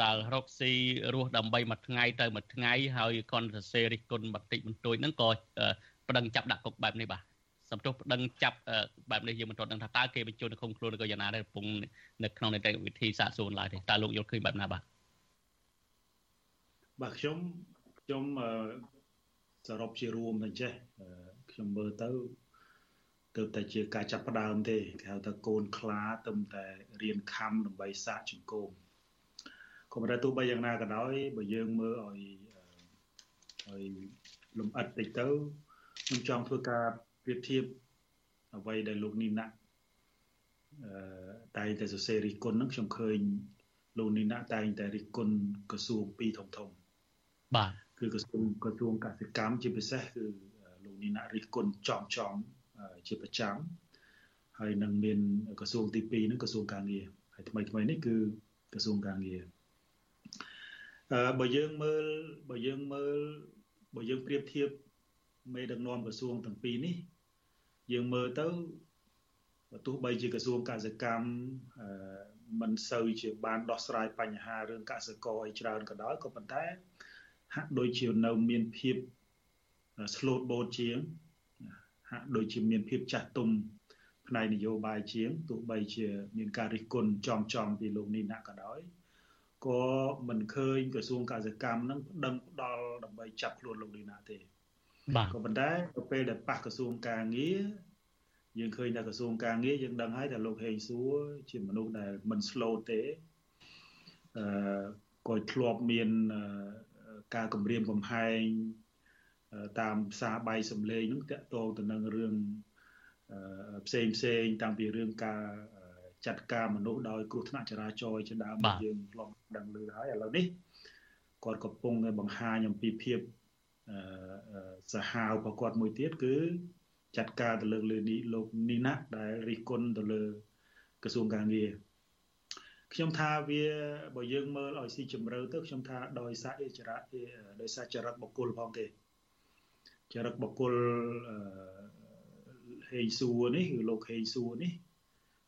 ដែលរកស៊ីរស់ដើម្បីមួយថ្ងៃទៅមួយថ្ងៃហើយគាត់សរសេររិះគន់បន្តិចបន្តួចហ្នឹងក៏ប្តឹងចាប់ដាក់គុកបែបនេះបាទសំទោសប្តឹងចាប់បែបនេះយើងមិនទាន់ដឹងថាតើគេបញ្ជូននៅឃុំខ្លួនឬក៏យ៉ាងណាដែរកំពុងនៅក្នុងនីតិវិធីសាកសួរឡើយទេតើលោកយល់ឃើញបែបណាបាទបាទខ្ញុំខ្ញុំសរុបជារួមទៅចេះខ្ញុំមើលទៅ ទើបតែជាការចាប់ផ្ដើមទេគេហៅថាកូនខ្លាទើបតែរៀនខំដើម្បីសាកចង្គមក៏ប៉ុន្តែទោះបីយ៉ាងណាក៏ដោយបើយើងមើលឲ្យឲ្យលំអិតតិចទៅខ្ញុំចង់ធ្វើការប្រៀបធៀបអ្វីដែលលោកនីណាអឺតែងតែសរសេររិះគន់ហ្នឹងខ្ញុំឃើញលោកនីណាតែងតែរិះគន់ក្រសួងពីរធំធំបាទគឺក្រសួងក្រសួងកសិកម្មជាពិសេសគឺលោកនីណារិះគន់ចំចំ ជាប្រចាំហើយនឹងមានក្រសួងទី2ហ្នឹងក្រសួងការងារហើយថ្មីថ្មីនេះគឺក្រសួងការងារអឺបើយើងមើលបើយើងមើលបើយើងប្រៀបធៀបមេដឹកនាំក្រសួងទាំងពីរនេះ យើងមើលទៅបើទោះបីជាក្រសួងកសិកម្មអឺមិនសូវជាបានដោះស្រាយបញ្ហារឿងកសិករឲ្យច្រើនក៏ដោយក៏ប៉ុន្តែហាក់ដូចជានៅមានភាព slowed boat ជាង ហាក់ដូចជាមានភាពចាស់ទុំផ្នែកនយោបាយជាងទោះបីជាមានការរិះគន់ចំចំពីលោកនេះណាក៏ដោយក៏មិនឃើញក្រសួងកសិកម្មនឹងប្តឹងផ្ដាល់ដើម្បីចាប់ខ្លួនលោកនេះណាទេបាទក៏ប៉ុន្តែទៅពេលដែលប៉ះក្រសួងការងារយើងឃើញថាក្រសួងការងារយើងដឹងហើយថាលោកហេងសួរជាមនុស្សដែលមិន slow ទេអឺក៏ធ្លាប់មានការគម្រាមកំហែង តាមផ្សារបាយសម្លេងហ្នឹងតកតងទៅនឹងរឿងផ្សេងផ្សេងតាំងពីរឿងការចាត់ការមនុស្សដោយគ្រោះថ្នាក់ចរាចរណ៍ជាដើមយើងធ្លាប់ដឹងឮហើយឥឡូវនេះគាត់កំពុងតែបង្ហាញអំពីភាពសាហាវរបស់គាត់មួយទៀតគឺចាត់ការទៅលើលើនេះលោកនីណាដែលរិះគន់ទៅលើក្រសួងការងារខ្ញុំថាវាបើយើងមើលឲ្យស៊ីជម្រៅទៅខ្ញុំថាដោយសារអិចរៈដោយសារចរិតបុគ្គលផងទេ ចរិតបុគ្គលហេងសួរនេះគឺលោកហេងសួរនេះ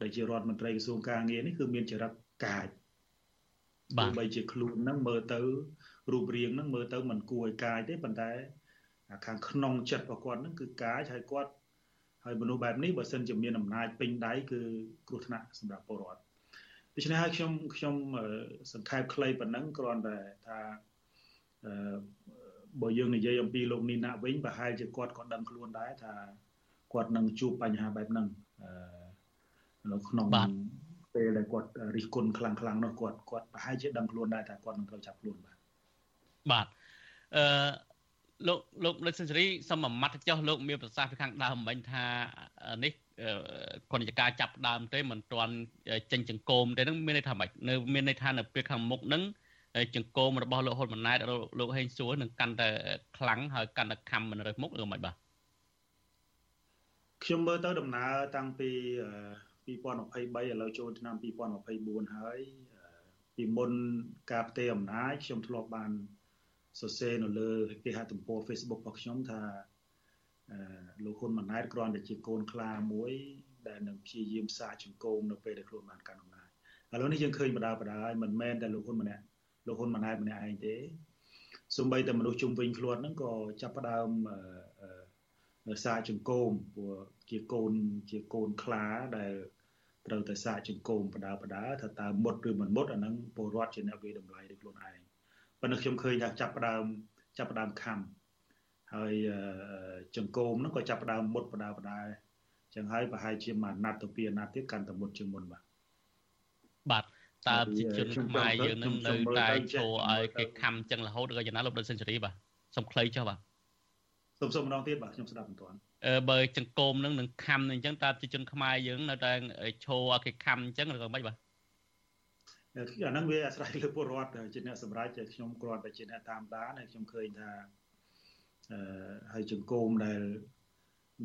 ដែលជារដ្ឋមន្ត្រីក្រសួងការងារនេះគឺមានចរិតកាចបាទបីជាខ្លួនហ្នឹងមើលទៅរូបរាងហ្នឹងមើលទៅមិនគួរឲ្យកាចទេប៉ុន្តែខាងក្នុងចិត្តរបស់គាត់ហ្នឹងគឺកាចហើយគាត់ហើយមនុស្សបែបនេះបើសិនជាមានអំណាចពេញដៃគឺគ្រោះថ្នាក់សម្រាប់ពលរដ្ឋដូច្នេះហើយខ្ញុំខ្ញុំសង្ខេបខ្លីប៉ុណ្ណឹងគ្រាន់តែថាអឺ បើយើងនិយាយអំពីលោកនីណាវិញប្រហែលជាគាត់ក៏ដឹងខ្លួនដែរថាគាត់នឹងជួបបញ្ហាបែបហ្នឹងអឺនៅក្នុងពេលដែលគាត់រិះគន់ខ្លាំងខ្លាំងនោះគាត់គាត់ប្រហែលជាដឹងខ្លួនដែរថាគាត់នឹងត្រូវចាប់ខ្លួនបាទបាទអឺលោកលោកលោកសិនសេរីសូមមួយម៉ាត់ចុះលោកមានប្រសាសន៍ពីខាងដើមមិញថានេះគណៈការចាប់ដើមទេមិនទាន់ចេញចង្គមទេនឹងមានន័យថាម៉េចនៅមានន័យថានៅពេលខាងមុខនឹង ចង្គមរបស់លោកហ៊ុនម៉ាណែតលោកហេងសួរនឹងកាន់តែខ្លាំងហើយកាន់តែខំមិនរើសមុខឬមិនបាទខ្ញុំមើលទៅដំណើរតាំងពី2023ឥឡូវចូលឆ្នាំ2024ហើយពីមុនការផ្ទេរអំណាចខ្ញុំធ្លាប់បានសរសេរនៅលើគេហទំព័រ Facebook របស់ខ្ញុំថាលោកហ៊ុនម៉ាណែតគ្រាន់តែជាកូនខ្លាមួយដែលនឹងព្យាយាមសាកចង្គមនៅពេលដែលខ្លួនបានកាន់អំណាចឥឡូវនេះយើងឃើញបដាបដាហើយមិនមែនតែលោកហ៊ុនម៉ាណែត លោកហ៊ុនម៉ាណែតម្នាក់ឯងទេសូម្បីតែមនុស្សជុំវិញខ្លួនហ្នឹងក៏ចាប់ផ្ដើមសាកចង្គមព្រោះជាកូនជាកូនខ្លាដែលត្រូវតែសាកចង្គមបដាបដាថាតើមុតឬមិនមុតអាហ្នឹងពលរដ្ឋជាអ្នកវិតម្លៃដោយខ្លួនឯងប៉ុន្តែខ្ញុំឃើញថាចាប់ផ្ដើមចាប់ផ្ដើមខំហើយចង្គមហ្នឹងក៏ចាប់ផ្ដើមមុតបដាបដាចឹងហើយប្រហែលជាមួយអាណត្តិទៅពីអាណត្តិទៀតកាន់តែមុតជាងមុនបាទបាទ តើប្រជាជនខ្មែរយើងនឹងនៅតែចូលឲ្យគេខំចឹងរហូតឬក៏យ៉ាងណាលោកដិតសេនស៊ូរីបាទសុំខ្លីចុះបាទសុំសុំម្ដងទៀតបាទខ្ញុំស្ដាប់មិនទាន់អឺបើចង្គមនឹងនឹងខំអញ្ចឹងតើប្រជាជនខ្មែរយើងនៅតែឈោឲ្យគេខំអញ្ចឹងឬក៏មិនបាទអាហ្នឹងវាអាស្រ័យលើពលរដ្ឋជាអ្នកសម្រេចខ្ញុំគ្រាន់តែជាអ្នកតាមដានហើយខ្ញុំឃើញថាអឺហើយចង្គមដែល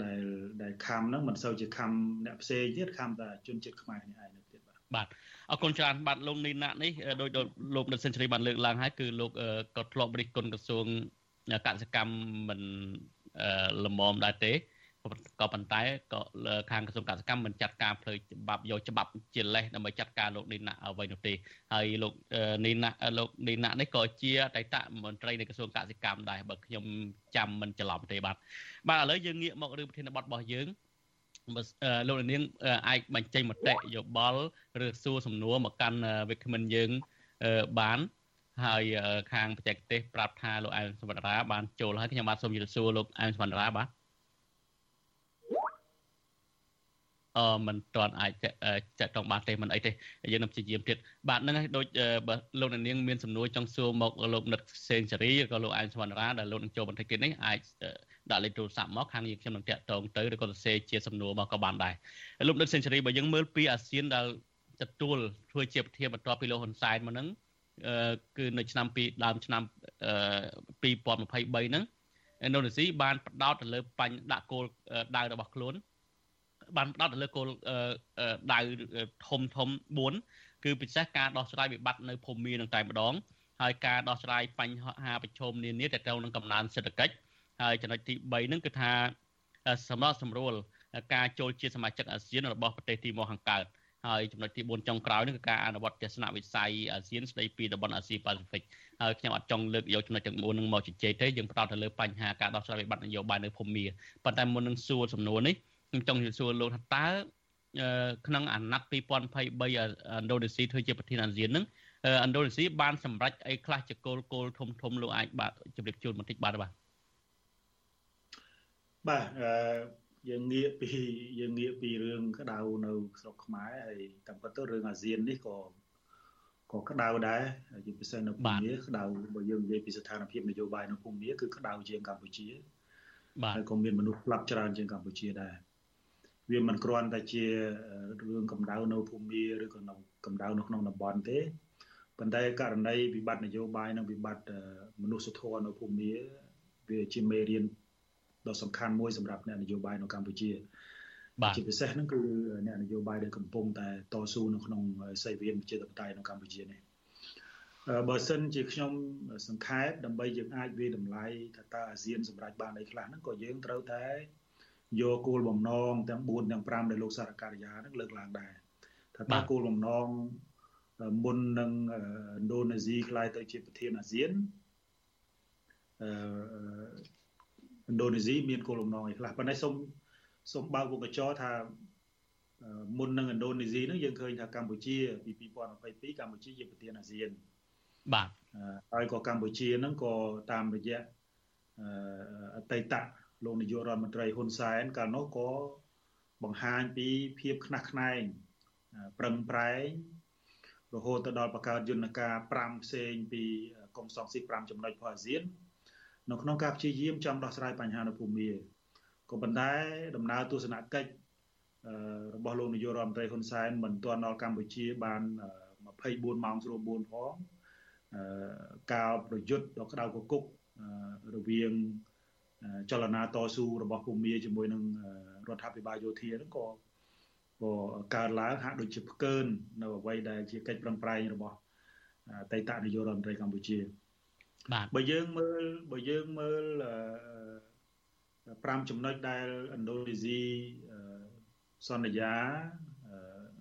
ដែលដែលខំហ្នឹងមិនសូវជាខំអ្នកផ្សេងទៀតខំតែជនជាតិខ្មែរនេះឯងទៀតបាទ បាទអរគុណច្រើនបាទលោកនីណាក់នេះដោយលោកដិតសេនស៊ូរីបានលើកឡើងហើយគឺលោកក៏ធ្លាប់រិះគន់ក្រសួងកសិកម្មមិនល្មមដែរទេក៏ប៉ុន្តែក៏ខាងក្រសួងកសិកម្មមិនចាត់ការផ្លូវច្បាប់យកច្បាប់ជាលេសដើម្បីចាត់ការលោកនីណាអ្វីនោះទេហើយលោកនីណាលោកនីណានេះក៏ជាអតីតមន្ត្រីនៃក្រសួងកសិកម្មដែរបើខ្ញុំចាំមិនច្រឡំទេបាទបាទឥឡូវយើងងាកមករឿងប្រធានបទរបស់យើង លោកនាងអាចបញ្ចេញមតិយោបល់ឬសួរសំណួរមកកាន់វិក្កាមិនយើងបានហើយខាងបច្ចេកទេសប្រាប់ថាលោកអែមសវណ្ណរាបានចូលហើយខ្ញុំបាទសូមជម្រាបសួរលោកអែមសវណ្ណរាបាទ អឺ មិនទាន់អាចចាក់តងបានទេមិនអីទេយើងនឹងព្យាយាមទៀតបាទហ្នឹងហើយដូចបើលោកនាងមានសំណួរចង់សួរមកលោកនិតសេងសេរីឬក៏លោកអែមសវណ្ណរាដែលលោកនឹងចូលបន្តិចទៀតនេះអាចដាក់លេខទូរស័ព្ទមកខាងយើងខ្ញុំនឹងតាក់ទងទៅឬក៏សរសេរជាសំណួរមកក៏បានដែរលោកនិតសេងសេរីបើយើងមើលពីអាស៊ានដែលទទួលធ្វើជាប្រធានបន្ទាប់ពីលោកហ៊ុនសែនមកហ្នឹងគឺនៅឆ្នាំពីដើមឆ្នាំ2023ហ្នឹងឥណ្ឌូនេស៊ីបានផ្ដោតទៅលើបញ្ហាដាក់គោលដៅរបស់ខ្លួន បានផ្ដោតទៅលើគោលដៅធំធំ4គឺពិសេសការដោះស្រាយវិបត្តិនៅភូមិមាននឹងតែម្ដងហើយការដោះស្រាយបញ្ហាប្រឈមនានាទៅទៅនឹងកំណើនសេដ្ឋកិច្ចហើយចំណុចទី3ហ្នឹងគឺថាសម្រាប់សម្រួលការចូលជាសមាជិកអាស៊ានរបស់ប្រទេសទីម៉ូខាងកើតហើយចំណុចទី4ចុងក្រោយនេះគឺការអនុវត្តទស្សនវិស័យអាស៊ានស្ដីពីតំបន់អាស៊ីប៉ាស៊ីហ្វិកហើយខ្ញុំអត់ចង់លើកយកចំណុចទាំង4នឹងមកជជែកទេយើងផ្ដោតទៅលើបញ្ហាការដោះស្រាយវិបត្តិនយោបាយនៅភូមាប៉ុន្តែមុននឹងសួរសំណួរនេះ ខ្ញុំចង់សួរលោកថាតើក្នុងអាណត្តិ2023ឥណ្ឌូនេស៊ីធ្វើជាប្រធានអាស៊ាននឹងឥណ្ឌូនេស៊ីបានសម្រេចអីខ្លះជាគោលគោលធំធំលោកអាចបាទជម្រាបជូនបន្តិចបាទបាទបាទអឺយើងងាកពីយើងងាកពីរឿងក្តៅនៅស្រុកខ្មែរហើយតាមពិតទៅរឿងអាស៊ាននេះក៏ក៏ក្តៅដែរជាពិសេសនៅភូមាក្តៅបើយើងនិយាយពីស្ថានភាពនយោបាយនៅភូមាគឺក្តៅជាងកម្ពុជាបាទហើយក៏មានមនុស្សផ្លាប់ច្រើនជាងកម្ពុជាដែរ វាមិនគ្រាន់តែជារឿងកម្ដៅនៅភូមិឬក៏នៅកម្ដៅនៅក្នុងតំបន់ទេប៉ុន្តែករណីវិបត្តិនយោបាយនិងវិបត្តិមនុស្សធម៌នៅភូមិវាជាមេរៀនដ៏សំខាន់មួយសម្រាប់អ្នកនយោបាយនៅកម្ពុជាបាទជាពិសេសហ្នឹងគឺអ្នកនយោបាយដែលកំពុងតែតស៊ូនៅក្នុងសេវាប្រជាធិបតេយ្យនៅកម្ពុជានេះបើសិនជាខ្ញុំសង្ខេបដើម្បីយើងអាចវាតម្លៃថាតើអាស៊ានសម្រាប់បានអីខ្លះហ្នឹងក៏យើងត្រូវតែ យកគោលបំណងទាំង4ទាំង5ដែលលោកសារការិយាហ្នឹងលើកឡើងដែរថាតើគោលបំណងមុននឹងឥណ្ឌូនេស៊ីក្លាយទៅជាប្រធានអាស៊ានអឺឥណ្ឌូនេស៊ីមានគោលបំណងអីខ្លះប៉ុន្តែសូមសូមបើកវងកញ្ចក់ថាមុននឹងឥណ្ឌូនេស៊ីហ្នឹងយើងឃើញថាកម្ពុជាពី2022កម្ពុជាជាប្រធានអាស៊ានបាទហើយក៏កម្ពុជាហ្នឹងក៏តាមរយៈអតីត លោកនាយករដ្ឋមន្ត្រីហ៊ុនសែនកាលនោះក៏បង្ហាញពីភាពខ្នះខ្នែងប្រឹងប្រែងរហូតទៅដល់បង្កើតយន្តការ5ផ្សេងពីកុំសងស៊ី5ចំណុចផអាស៊ាននៅក្នុងការព្យាយាមចង់ដោះស្រាយបញ្ហានៅភូមាក៏ប៉ុន្តែដំណើរទស្សនកិច្ចរបស់លោកនាយករដ្ឋមន្ត្រីហ៊ុនសែនមិនទាន់ដល់កម្ពុជាបាន24ម៉ោងស្រួល4ផងការប្រយុទ្ធដ៏ក្តៅគគុករវាង ចលនាតស៊ូរបស់ភូមាជាមួយនឹងរដ្ឋាភិបាលយោធាហ្នឹងក៏ក៏កើតឡើងហាក់ដូចជាផ្កើននៅអ្វីដែលជាកិច្ចប្រឹងប្រែងរបស់អតីតនាយករដ្ឋមន្ត្រីកម្ពុជាបាទបើយើងមើលបើយើងមើល5ចំណុចដែលឥណ្ឌូនេស៊ីសន្យា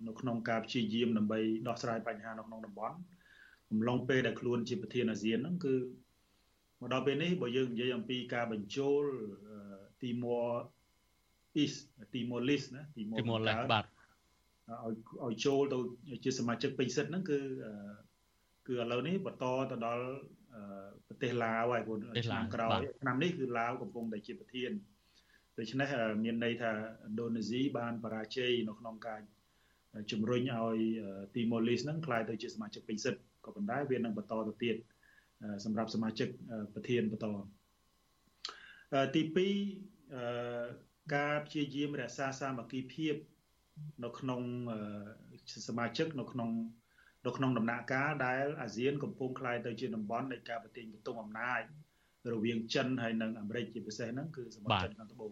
នៅក្នុងការព្យាយាមដើម្បីដោះស្រាយបញ្ហានៅក្នុងតំបន់កំឡុងពេលដែលខ្លួនជាប្រធានអាស៊ានហ្នឹងគឺ មកដល់ពេលនេះបើយើងនិយាយអំពីការបញ្ចូលទីមួអ៊ីសទីមួលីសណាទីមួទីមួលីសបាទឲ្យឲ្យចូលទៅជាសមាជិកពេញសិទ្ធហ្នឹងគឺគឺឥឡូវនេះបន្តទៅដល់ប្រទេសឡាវហើយព្រោះឆ្នាំក្រោយឆ្នាំនេះគឺឡាវកំពុងតែជាប្រធានដូច្នេះមានន័យថាឥណ្ឌូនេស៊ីបានបរាជ័យនៅក្នុងការជំរុញឲ្យទីម៉ូលីសហ្នឹងក្លាយទៅជាសមាជិកពេញសិទ្ធក៏ប៉ុន្តែវានឹងបន្តទៅទៀត សម្រាប់សមាជិកប្រធានបន្តទី2ការព្យាយាមរក្សាសាមគ្គីភាពនៅក្នុងសមាជិកនៅក្នុងនៅក្នុងដំណាក់កាលដែលអាស៊ានកំពុងក្លាយទៅជាតំបន់នៃការប្រទាញបន្ទុកអំណាចរវាងចិនហើយនិងអាមេរិកជាពិសេសហ្នឹងគឺសម្បត្តិចិនខាងត្បូង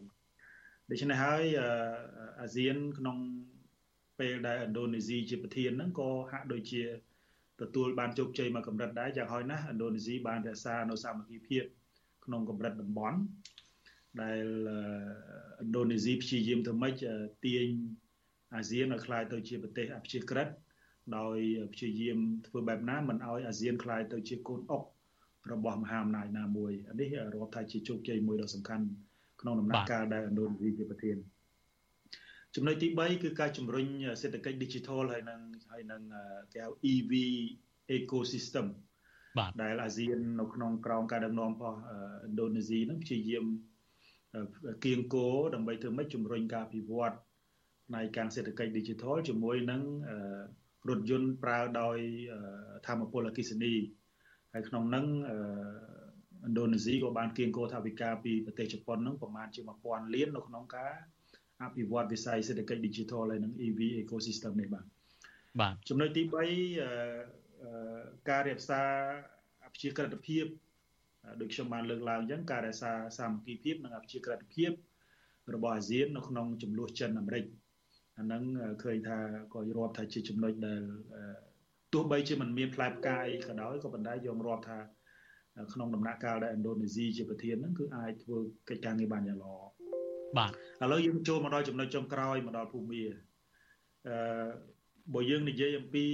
ដូច្នេះហើយអាស៊ានក្នុងពេលដែលឥណ្ឌូនេស៊ីជាប្រធានហ្នឹងក៏ហាក់ដូចជា ទទួលបានជោគជ័យមកកម្រិតដែរយ៉ាងហោចណាស់ឥណ្ឌូនេស៊ីបានរក្សានៅសាមគ្គីភាពក្នុងកម្រិតតំបន់ដែលឥណ្ឌូនេស៊ីព្យាយាមធ្វើម៉េចទាញអាស៊ានឲ្យក្លាយទៅជាប្រទេសអព្យាក្រឹតដោយព្យាយាមធ្វើបែបណាមិនឲ្យអាស៊ានក្លាយទៅជាកូនអុករបស់មហាអំណាចណាមួយនេះរាប់ថាជាជោគជ័យមួយដ៏សំខាន់ក្នុងដំណាក់កាលដែលឥណ្ឌូនេស៊ីជាប្រធាន ចំណុចទី3គឺការជំរុញសេដ្ឋកិច្ច Digital ហើយនឹងហើយនឹងគេហៅ EV ecosystem បាទដែលអាស៊ាននៅក្នុងក្រោមការដឹកនាំរបស់ឥណ្ឌូនេស៊ីនឹងព្យាយាមគៀងគោដើម្បីធ្វើម៉េចជំរុញការអភិវឌ្ឍផ្នែកការសេដ្ឋកិច្ច Digital ជាមួយនឹងរថយន្តប្រើដោយធម្មពលអគ្គិសនីហើយក្នុងនឹងឥណ្ឌូនេស៊ីក៏បានគៀងគោថាវិការពីប្រទេសជប៉ុននឹងប្រមាណជា1000លាននៅក្នុងការ អភិវឌ្ឍវិស័យសេដ្ឋកិច្ច Digital ហើយនឹង EV ecosystem នេះបាទបាទចំណុចទី3ការរក្សាអភិជាក្រិតភាពដូចខ្ញុំបានលើកឡើងអញ្ចឹងការរក្សាសាមគ្គីភាពនិងអភិជាក្រិតភាពរបស់អាស៊ាននៅក្នុងចំនួនចិនអាមេរិកអាហ្នឹងឃើញថាក៏រាប់ថាជាចំណុចដែលទោះបីជាមិនមានផ្លែផ្កាយក៏ដោយក៏ប៉ុន្តែយើងរាប់ថាក្នុងដំណាក់កាលដែលឥណ្ឌូនេស៊ីជាប្រធានហ្នឹងគឺអាចធ្វើកិច្ចការងារបានយ៉ាងល្អ បាទឥឡូវយើងចូលមកដល់ចំណុចចុងក្រោយមកដល់ភូមិអឺបើយើងនិយាយអំពី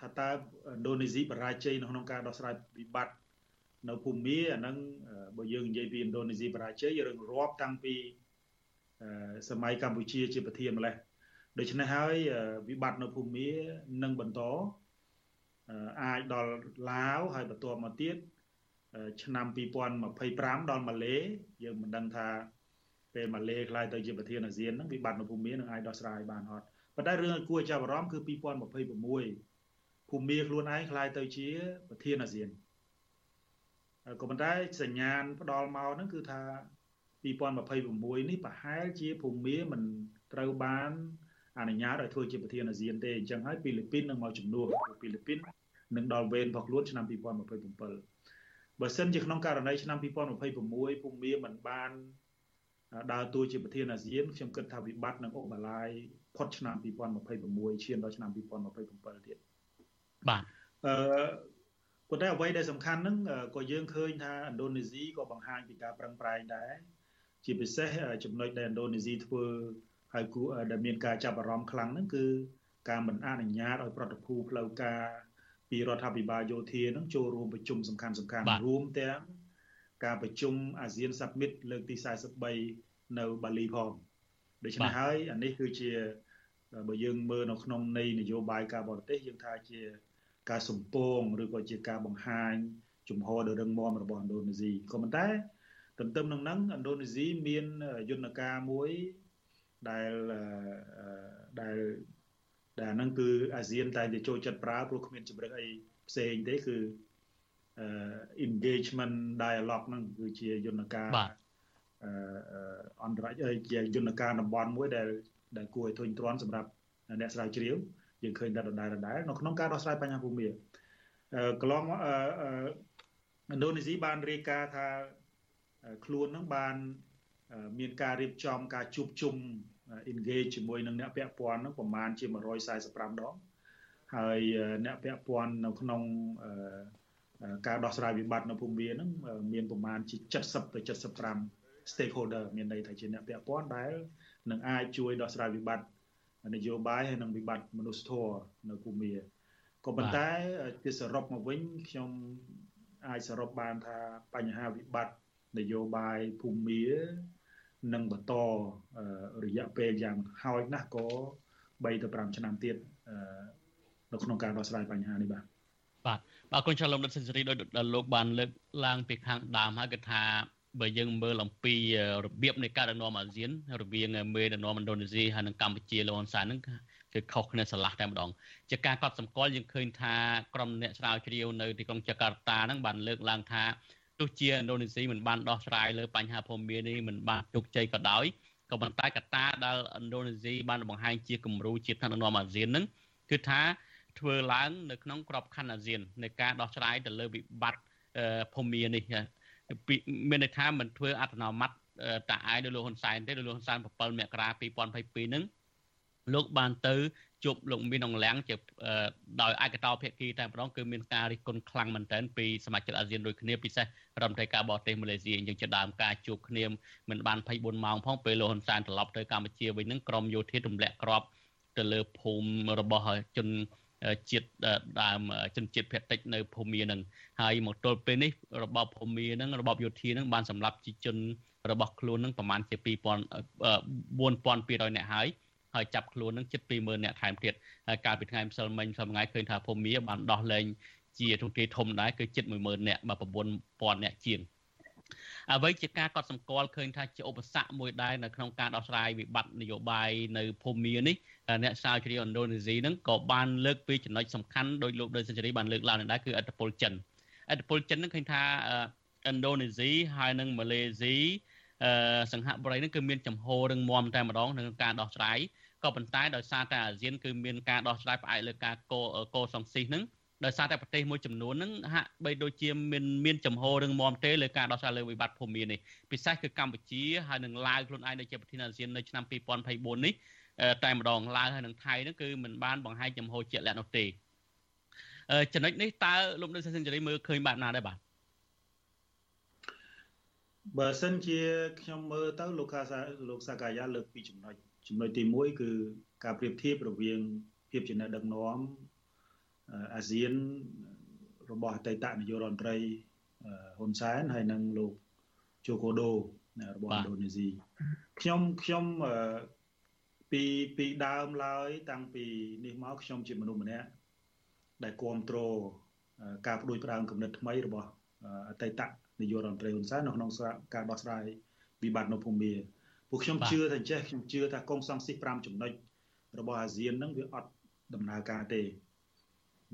ថាតើឥណ្ឌូនេស៊ីបរាជ័យនៅក្នុងការដោះស្រាយវិបត្តិនៅភូមិអាហ្នឹងបើយើងនិយាយពីឥណ្ឌូនេស៊ីបរាជ័យយើងរាប់តាំងពីសម័យកម្ពុជាជាប្រធានម្លេះដូច្នេះហើយវិបត្តិនៅភូមិនឹងបន្តអាចដល់ឡាវហើយបន្ទាប់មកទៀតឆ្នាំ2025ដល់ម៉ាឡេយើងមិនដឹងថា ពេលម៉ាឡេខ្លាយទៅជាប្រធានអាស៊ានហ្នឹងវិបត្តិនៅភូមិនឹងអាចដោះស្រាយបានអត់ប៉ុន្តែរឿងគួរចាប់អារម្មណ៍គឺ2026ភូមិខ្លួនឯងខ្លាយទៅជាប្រធានអាស៊ានក៏ប៉ុន្តែសញ្ញាណផ្ដល់មកហ្នឹងគឺថា2026នេះប្រហែលជាភូមិមិនត្រូវបានអនុញ្ញាតឲ្យធ្វើជាប្រធានអាស៊ានទេអញ្ចឹងហើយហ្វីលីពីននឹងមកជំនួសហ្វីលីពីននឹងដល់វេនរបស់ខ្លួនឆ្នាំ2027បើសិនជាក្នុងករណីឆ្នាំ2026ភូមិមិនបាន ដើរតួជាប្រធានអាស៊ានខ្ញុំគិតថាវិបត្តិនឹងអូបាឡាយផុតឆ្នាំ2026ឈានដល់ឆ្នាំ2027ទៀតបាទអឺប៉ុន្តែអ្វីដែលសំខាន់ហ្នឹងក៏យើងឃើញថាឥណ្ឌូនេស៊ីក៏បង្ហាញពីការប្រឹងប្រែងដែរជាពិសេសចំណុចដែលឥណ្ឌូនេស៊ីធ្វើហើយគួរដែលមានការចាប់អារម្មណ៍ខ្លាំងហ្នឹងគឺការមិនអនុញ្ញាតឲ្យប្រតិភូផ្លូវការពីរដ្ឋាភិបាលយោធានឹងចូលរួមប្រជុំសំខាន់សំខាន់រួមទាំងការប្រជុំអាស៊ានសាប់មីតលើកទី43 នៅបាលីផងដូច្នេះហើយអានេះគឺជាបើយើងមើលនៅក្នុងនៃ នយោបាយការបរទេសយើងថាជាការសម្ពងឬក៏ជាការបង្ហាញជំហរដ៏រឹងមាំរបស់ឥណ្ឌូនេស៊ីក៏ប៉ុន្តែទន្ទឹមនឹងហ្នឹងឥណ្ឌូនេស៊ីមានយន្តការមួយដែលដែលដែលហ្នឹងគឺអាស៊ានតែតែចូលចិត្តប្រើព្រោះគ្មានជំរឹកអីផ្សេងទេគឺ engagement dialogue ហ្នឹងគឺជាយន្តការ អន្តរជាតិជាយន្តការតំបន់មួយដែលដែលគួរឲ្យធុញទ្រាន់សម្រាប់អ្នកស្រាវជ្រាវយើងឃើញតែដដែលដដែលនៅក្នុងការដោះស្រាយបញ្ហាភូមិកន្លងឥណ្ឌូនេស៊ីបានរាយការណ៍ថាខ្លួននឹងបានមានការរៀបចំការជួបជុំ engage ជាមួយនឹងអ្នកពាក់ព័ន្ធនឹងប្រមាណជា145ដងហើយអ្នកពាក់ព័ន្ធនៅក្នុងការដោះស្រាយវិបត្តិនៅភូមិហ្នឹងមានប្រមាណជា70ទៅ75 stakeholder មានន័យថាជាអ្នកពាក់ព័ន្ធដែលនឹងអាចជួយដោះស្រាយវិបត្តិនយោបាយហើយនិងវិបត្តិមនុស្សធម៌នៅភូមិក៏ប៉ុន្តែជាសរុបមកវិញខ្ញុំអាចសរុបបានថាបញ្ហាវិបត្តិនយោបាយភូមិនឹងបន្តរយៈពេលយ៉ាងហោចណាស់ក៏3ទៅ5ឆ្នាំទៀតនៅក្នុងការដោះស្រាយបញ្ហានេះបាទបាទបាទគុណចាស់លោកដិតសេនស៊ូរីដោយលោកបានលើកឡើងពីខាងដើមហើយគឺថា បើយើងមើលអំពីរបៀបនៃការដឹកនាំអាស៊ានរវាងមេដឹកនាំឥណ្ឌូនេស៊ីហើយនិងកម្ពុជាលោកហ៊ុនសែនហ្នឹងគឺខុសគ្នាស្រឡះតែម្ដងជាការកត់សម្គាល់យើងឃើញថាក្រុមអ្នកស្រាវជ្រាវនៅទីក្រុងចាកាតាហ្នឹងបានលើកឡើងថាទោះជាឥណ្ឌូនេស៊ីមិនបានដោះស្រាយលើបញ្ហាភូមិនេះមិនបានជោគជ័យក៏ដោយក៏ប៉ុន្តែកត្តាដែលឥណ្ឌូនេស៊ីបានបង្ហាញជាគំរូជាថ្នាក់ដឹកនាំអាស៊ានហ្នឹងគឺថាធ្វើឡើងនៅក្នុងក្របខ័ណ្ឌអាស៊ាននៃការដោះស្រាយទៅលើវិបត្តិភូមិនេះ មានន័យថាមិនធ្វើអត្តនោម័តតាអាយដោយលោកហ៊ុនសែនទេដោយលោកហ៊ុនសែន7មករា2022ហ្នឹងលោកបានទៅជួបលោកមានអង្លាំងជាដោយឯកតោភាគីតែម្ដងគឺមានការរិះគន់ខ្លាំងមែនទែនពីសមាជិកអាស៊ានដូចគ្នាពិសេសរដ្ឋមន្ត្រីការបរទេសម៉ាឡេស៊ីអញ្ចឹងជាដើមការជួបគ្នាមិនបាន24ម៉ោងផងពេលលោកហ៊ុនសែនត្រឡប់ទៅកម្ពុជាវិញហ្នឹងក្រមយោធាទម្លាក់ក្របទៅលើភូមិរបស់ជន ជាតិដើមជនជាតិភាគតិចនៅភូមិនឹងហើយមកទល់ពេលនេះរបបភូមិនឹងរបបយោធានឹងបានសម្លាប់ជីជនរបស់ខ្លួននឹងប្រមាណជា2000 4200នាក់ហើយហើយចាប់ខ្លួននឹងជិត20000នាក់ថែមទៀតហើយកាលពីថ្ងៃម្សិលមិញសម្ងាយឃើញថាភូមិបានដោះលែងជាទូទាយធំដែរគឺជិត10000នាក់មក9000នាក់ជាង អ្វីជាការកត់សម្គាល់ឃើញថាជាឧបសគ្គមួយដែរនៅក្នុងការដោះស្រាយវិបត្តិនយោបាយនៅភូមានេះអ្នកស្រាវជ្រាវឥណ្ឌូនេស៊ីហ្នឹងក៏បានលើកពីចំណុចសំខាន់ដោយលោកដេសេនស៊ូរីបានលើកឡើងដែរគឺឥទ្ធិពលចិនឥទ្ធិពលចិនហ្នឹងឃើញថាឥណ្ឌូនេស៊ីហើយនិងម៉ាឡេស៊ីអឺសង្ហបុរីហ្នឹងគឺមានចំហររឹងមាំតែម្ដងក្នុងការដោះស្រាយក៏ប៉ុន្តែដោយសារតែអាស៊ានគឺមានការដោះស្រាយផ្អែកលើការកោកោសង្ស៊ីសហ្នឹង ដោយសារតែប្រទេសមួយចំនួនហ្នឹងហាក់បីដូចជាមានមានចំហររឹងមាំទេលើការដោះស្រាយលើវិបត្តិភូមិមាននេះពិសេសគឺកម្ពុជាហើយនិងឡាវខ្លួនឯងដែលជាប្រធានអាស៊ាននៅឆ្នាំ2024នេះតែម្ដងឡាវហើយនិងថៃហ្នឹងគឺមិនបានបង្ហាញចំហជាក់លាក់នោះទេចំណុចនេះតើលោកនៅសិនសេរីមើលឃើញបែបណាដែរបាទបើសិនជាខ្ញុំមើលទៅលោកកាសាលោកសាកាយាលើកពីចំណុចចំណុចទី1គឺការប្រៀបធៀបរវាងភាពជាអ្នកដឹកនាំ អាស៊ានរបស់អតីតនាយករដ្ឋមន្ត្រីហ៊ុនសែនហើយនិងលោកជូកូដូរបស់ឥណ្ឌូនេស៊ីខ្ញុំខ្ញុំពីពីដើមឡើយ តាំងពីនេះមកខ្ញុំជាមនុស្សម្នាក់ដែលគ្រប់គ្រងការផ្ដួចផ្ដើមគំនិតថ្មីរបស់អតីតនាយករដ្ឋមន្ត្រីហ៊ុនសែននៅក្នុងការដោះស្រាយវិបត្តិនៅភូមិពួកខ្ញុំជឿថាចេះខ្ញុំជឿថាកុងសង្ស៊ី5ចំណុចរបស់អាស៊ានហ្នឹងវាអត់ដំណើរការទេ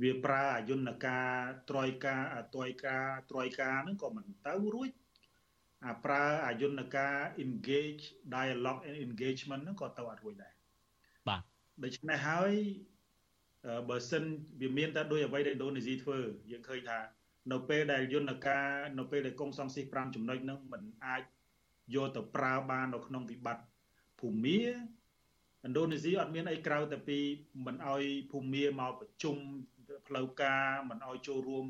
វាប្រើអយន្តការត្រយការអត្រយការត្រយការហ្នឹងក៏មិនទៅរួចអាប្រើអយន្តការ engage dialogue and engagement ហ្នឹងក៏ទៅអត់រួចដែរបាទដូច្នេះហើយបើសិនវាមានតែដោយអ្វីដែលឥណ្ឌូនេស៊ីធ្វើយើងឃើញថានៅពេលដែលយន្តការនៅពេលដែលកុងសង្ស៊ី5ចំណុចហ្នឹងมันអាចយកទៅប្រើបាននៅក្នុងវិបត្តិភូមិឥណ្ឌូនេស៊ីអត់មានអីក្រៅតែពីមិនអោយភូមិមកប្រជុំ ផ្លូវការមិនអោយចូលរួម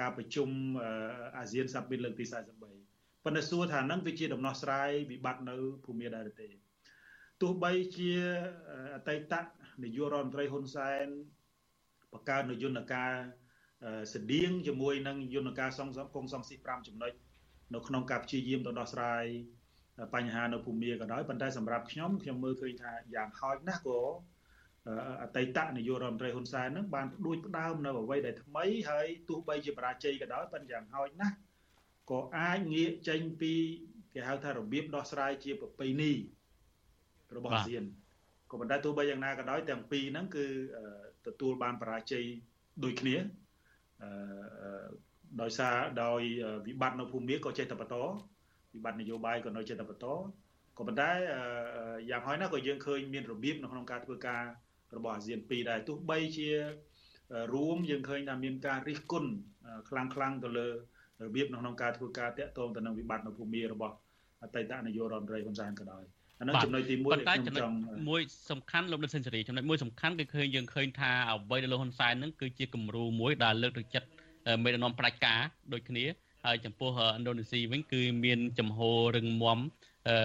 ការប្រជុំអាស៊ានសាប់មីនលើកទី43ប៉ុន្តែសួរថានឹងវាជាដំណោះស្រាយវិបត្តិនៅភូមិដែរទេទោះបីជាអតីតនាយករដ្ឋមន្ត្រីហ៊ុនសែនបង្កើតនៅយន្តការស្តៀងជាមួយនឹងយន្តការសង្កងសង្ស៊ី5ចំណុចនៅក្នុងការព្យាយាមទៅដោះស្រាយបញ្ហានៅភូមិក៏ដោយប៉ុន្តែសម្រាប់ខ្ញុំខ្ញុំមើលឃើញថាយ៉ាងហោចណាស់ក៏ អតីតនាយករដ្ឋមន្ត្រីហ៊ុនសែននឹងបានផ្ដួចផ្ដើមនៅអ្វីដែលថ្មីហើយទោះបីជាបរាជ័យក៏ដោយប៉ុន្តែយ៉ាងហោចណាស់ក៏អាចងាកចេញពីគេហៅថារបៀបដោះស្រាយជាប្រពៃណីរបស់អាស៊ានក៏ប៉ុន្តែទោះបីយ៉ាងណាក៏ដោយទាំងពីរហ្នឹងគឺទទួលបានបរាជ័យដូចគ្នាអឺដោយសារដោយវិបត្តិនៅភូមិមាក៏ចេះតែបន្តវិបត្តិនយោបាយក៏នៅចេះតែបន្តក៏ប៉ុន្តែយ៉ាងហោចណាស់ក៏យើងឃើញមានរបៀបនៅក្នុងការធ្វើការ របស់អាស៊ាន2ដែរទោះបីជារួមយើងឃើញថាមានការរិះគន់ខ្លាំងខ្លាំងទៅលើរបៀបនៅក្នុងការធ្វើការតាក់ទងទៅនឹងវិបត្តិនៅភូមិរបស់អតីតនាយករដ្ឋមន្ត្រីហ៊ុនសែនក៏ដោយអានោះចំណុចទី1ដែលខ្ញុំចង់មួយសំខាន់លោកនិតសេនស៊ូរីចំណុចមួយសំខាន់គឺឃើញយើងឃើញថាអ្វីដែលលោកហ៊ុនសែននឹងគឺជាគំរូមួយដែលលើកទឹកចិត្តមេដឹកនាំផ្ដាច់ការដូចគ្នាហើយចំពោះឥណ្ឌូនេស៊ីវិញគឺមានចំហរឹងមាំអឺ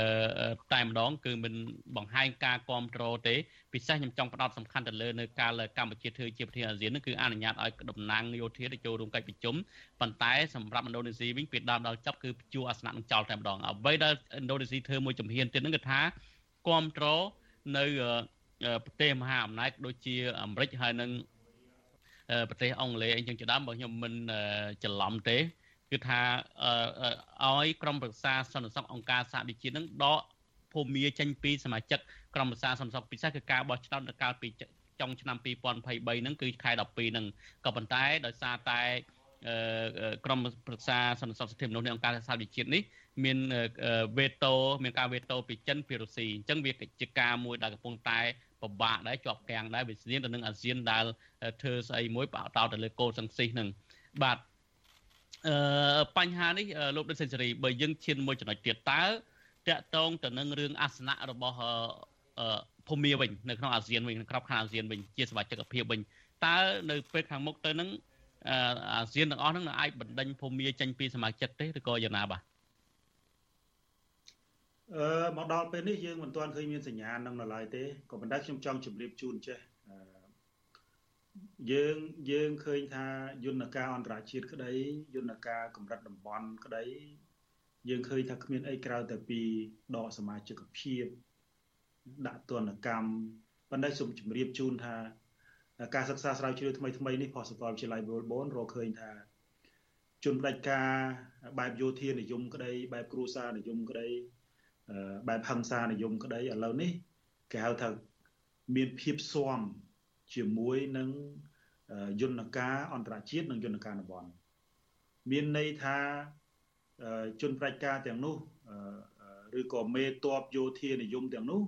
តែម្ដងគឺមិនបង្ហាញការគ្រប់គ្រងទេ ពិសេសខ្ញុំចង់ផ្ដោតសំខាន់ទៅលើនៅកាលកម្ពុជាធ្វើជាប្រធានអាស៊ាននោះគឺអនុញ្ញាតឲ្យតំណាងយោធាទៅចូលរួមកិច្ចប្រជុំប៉ុន្តែសម្រាប់ឥណ្ឌូនេស៊ីវិញពីដើមដល់ចប់គឺជួអាសនៈនឹងចោលតែម្ដងអ្វីដែលឥណ្ឌូនេស៊ីធ្វើមួយជំហានទៀតហ្នឹងគឺថាគ្រប់គ្រងនៅប្រទេសមហាអំណាចដូចជាអាមេរិកហើយនិងប្រទេសអង់គ្លេសអីចឹងជាដើមបើខ្ញុំមិនច្រឡំទេគឺថាឲ្យក្រុមប្រឹក្សាសន្តិសុខអង្គការសហវិជាតិនឹងដក ភូមិចេញពីសមាជិកក្រុមប្រឹក្សាសន្តិសុខពិសេសគឺការបោះឆ្នោតនៅកាលពីចុងឆ្នាំ2023ហ្នឹងគឺខែ12ហ្នឹងក៏ប៉ុន្តែដោយសារតែក្រុមប្រឹក្សាសន្តិសុខសិទ្ធិមនុស្សនៃអង្គការសហវិជាតិនេះមានវេតូមានការវេតូពីចិនពីរុស្ស៊ីអញ្ចឹងវាជាការមួយដែលកំពុងតែពិបាកដែរជាប់កាំងដែរវាស្នៀងទៅនឹងអាស៊ានដែលធ្វើស្អីមួយបោតទៅលើគោលសង្ស៊ីសហ្នឹងបាទអឺបញ្ហានេះលោកដិតសេនស៊ូរីបើយើងឈានមួយចំណុចទៀតតើ តកតងទៅនឹងរឿងអាសនៈរបស់ភូមិវិញនៅក្នុងអាស៊ានវិញក្របខ័ណ្ឌអាស៊ានវិញជាសមាជិកភាពវិញតើនៅពេលខាងមុខទៅនឹងអាស៊ានទាំងអស់ហ្នឹងនឹងអាចបណ្ដេញភូមិចេញពីសមាជិកទេឬក៏យ៉ាងណាបាទអឺមកដល់ពេលនេះយើងមិនទាន់ឃើញមានសញ្ញានឹងនៅឡើយទេក៏ប៉ុន្តែខ្ញុំចង់ជម្រាបជូនចេះយើងយើងឃើញថាយន្តការអន្តរជាតិក្តីយន្តការកម្រិតតំបន់ក្តី យើងឃើញថាគ្មានអីក្រៅតែពីដកសមាជិកភាពដាក់ទណ្ឌកម្មប៉ុន្តែសូមជម្រាបជូនថាការសិក្សាស្រាវជ្រាវថ្មីថ្មីនេះផលសកលវិទ្យាល័យ Melbourne រកឃើញថាជនផ្ដាច់ការបែបយោធានិយមក្តីបែបគ្រួសារនិយមក្តីបែបហិង្សានិយមក្តីឥឡូវនេះគេហៅថាមានភាពស៊ាំជាមួយនឹងយន្តការអន្តរជាតិនិងយន្តការតំបន់មានន័យថា ជនប្រជាការទាំងនោះឬក៏មេតបយោធានិយមទាំងនោះ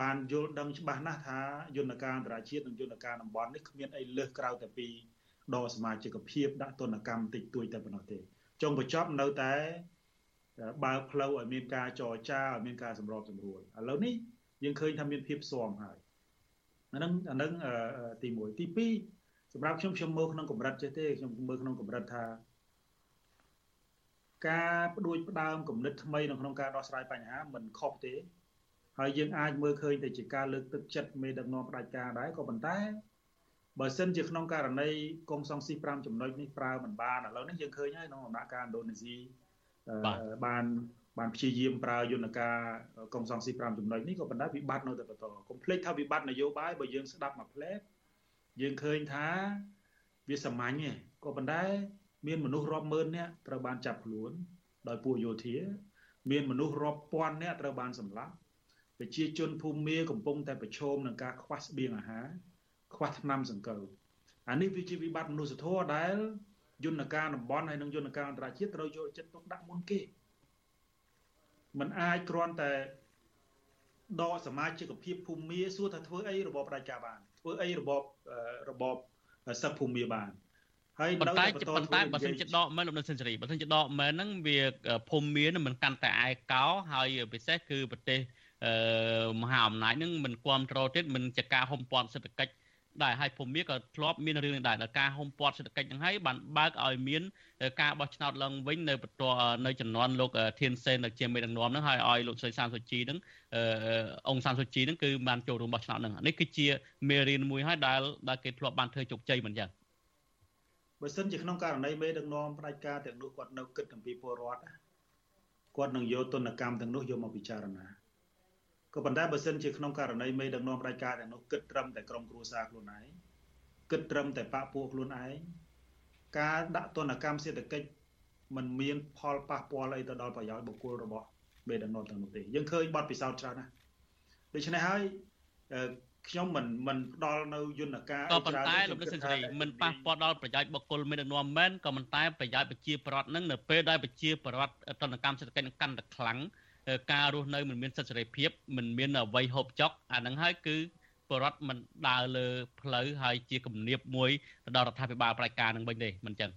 បានយល់ដឹងច្បាស់ណាស់ថាយន្តការអន្តរជាតិនិងយន្តការតំបន់នេះគ្មានអីលើសក្រៅតែពីដកសមាជិកភាពដាក់ទណ្ឌកម្មតិចតួចតែប៉ុណ្ណោះទេចុងបញ្ចប់នៅតែបើផ្លូវឲ្យមានការចរចាឲ្យមានការសម្របសម្រួលឥឡូវនេះយើងឃើញថាមានភាពស្មហើយអានឹងអានឹងទី1ទី2សម្រាប់ខ្ញុំខ្ញុំមើលក្នុងកម្រិតចេះទេខ្ញុំមើលក្នុងកម្រិតថា ការបដួចផ្ដើមគំនិតថ្មីនៅក្នុងការដោះស្រាយបញ្ហាមិនខុសទេហើយយើងអាចមើលឃើញទៅជាការលើកទឹកចិត្តមេដឹកនាំផ្ដាច់ការដែរក៏ប៉ុន្តែបើសិនជាក្នុងករណីកងសង្ស៊ី5ចំណុចនេះប្រើមិនបានឥឡូវនេះយើងឃើញហើយក្នុងដំណាក់កាលឥណ្ឌូនេស៊ីបានបានព្យាយាមប្រើយន្តការកងសង្ស៊ី5ចំណុចនេះក៏ប៉ុន្តែវិបត្តិនៅតែបន្តកុំភ្លេចថាវិបត្តិនយោបាយបើយើងស្ដាប់មកផ្លែយើងឃើញថាវាសាមញ្ញទេក៏ប៉ុន្តែ មានមនុស្សរាប់ម៉ឺននាក់ត្រូវបានចាប់ខ្លួន ដោយពួកយោធា មានមនុស្សរាប់ពាន់នាក់ត្រូវបានសម្លាប់ប្រជាជនភូមិមាកំពុងតែប្រឈមនឹងការខ្វះស្បៀងអាហារខ្វះថ្នាំសង្កូវអានេះវាជាវិបត្តិមនុស្សធម៌ដែលយន្តការតំបន់ហើយនិងយន្តការអន្តរជាតិត្រូវយកចិត្តទុកដាក់មុនគេมันអាចគ្រាន់តែដកសមាជិកភាពភូមិមាសួរថាធ្វើអីរបបផ្ដាច់ការបានធ្វើអីរបបរបបសឹកភូមិមាបាន ហើយប៉ុន្តែប៉ុន្តែបើសិនជាដកមែនលោកនៅសេនស៊ូរីបើសិនជាដកមែនហ្នឹងវាភូមិមានមិនកាន់តែឯកោហើយពិសេសគឺប្រទេសមហាអំណាចនឹងមិនគ្រប់គ្រងទៀតមិនជាការហុំព័ទ្ធសេដ្ឋកិច្ចដែរហើយភូមិក៏ធ្លាប់មានរឿងនេះដែរដល់ការហុំព័ទ្ធសេដ្ឋកិច្ចហ្នឹងហើយបានបើកឲ្យមានការបោះឆ្នោតឡើងវិញនៅបន្ទាល់នៅចំនួនលោកធានសេនដែលជាមេដឹកនាំហ្នឹងហើយឲ្យលោកស្រីសានសុជីហ្នឹងអង្គសានសុជីហ្នឹងគឺបានចូលរួមបោះឆ្នោតហ្នឹងនេះគឺជាមេរៀនមួយហើយដែលដែលគេធ្លាប់បានធ្វើជោគជ័យមិនចឹង បើសិនជាក្នុងករណីមេដឹកនាំផ្ដាច់ការទាំងនោះគាត់នៅគិតអំពីពលរដ្ឋគាត់នឹងយកទនកម្មទាំងនោះយកមកពិចារណាក៏ប៉ុន្តែបើសិនជាក្នុងករណីមេដឹកនាំផ្ដាច់ការទាំងនោះគិតត្រឹមតែក្រុមគ្រួសារខ្លួនឯងគិតត្រឹមតែបពពួកខ្លួនឯងការដាក់ទនកម្មសេដ្ឋកិច្ចมันមានផលប៉ះពាល់អីទៅដល់ប្រយោជន៍បុគ្គលរបស់មេដឹកនាំទាំងនោះទេយើងឃើញបទពិសោធន៍ច្រើនណាស់ដូច្នេះហើយ ខ្ញុំមិនមិនផ្ដល់នៅយន្តការក៏ប៉ុន្តែលោកសិនសេរីមិនប៉ះពាល់ដល់ប្រយោជន៍បុគ្គលមេដឹកនាំមែនក៏ប៉ុន្តែប្រយោជន៍ប្រជាប្រដ្ឋនឹងនៅពេលដែលប្រជាប្រដ្ឋតនកម្មសេដ្ឋកិច្ចនឹងកាន់តែខ្លាំងការរស់នៅមិនមានសិទ្ធិសេរីភាពមិនមានអ្វីហូបចុកអាហ្នឹងហើយគឺបរដ្ឋមិនដើរលើផ្លូវហើយជាគំនាបមួយទៅដល់រដ្ឋាភិបាលប្រតិការនឹងវិញទេមិនចឹង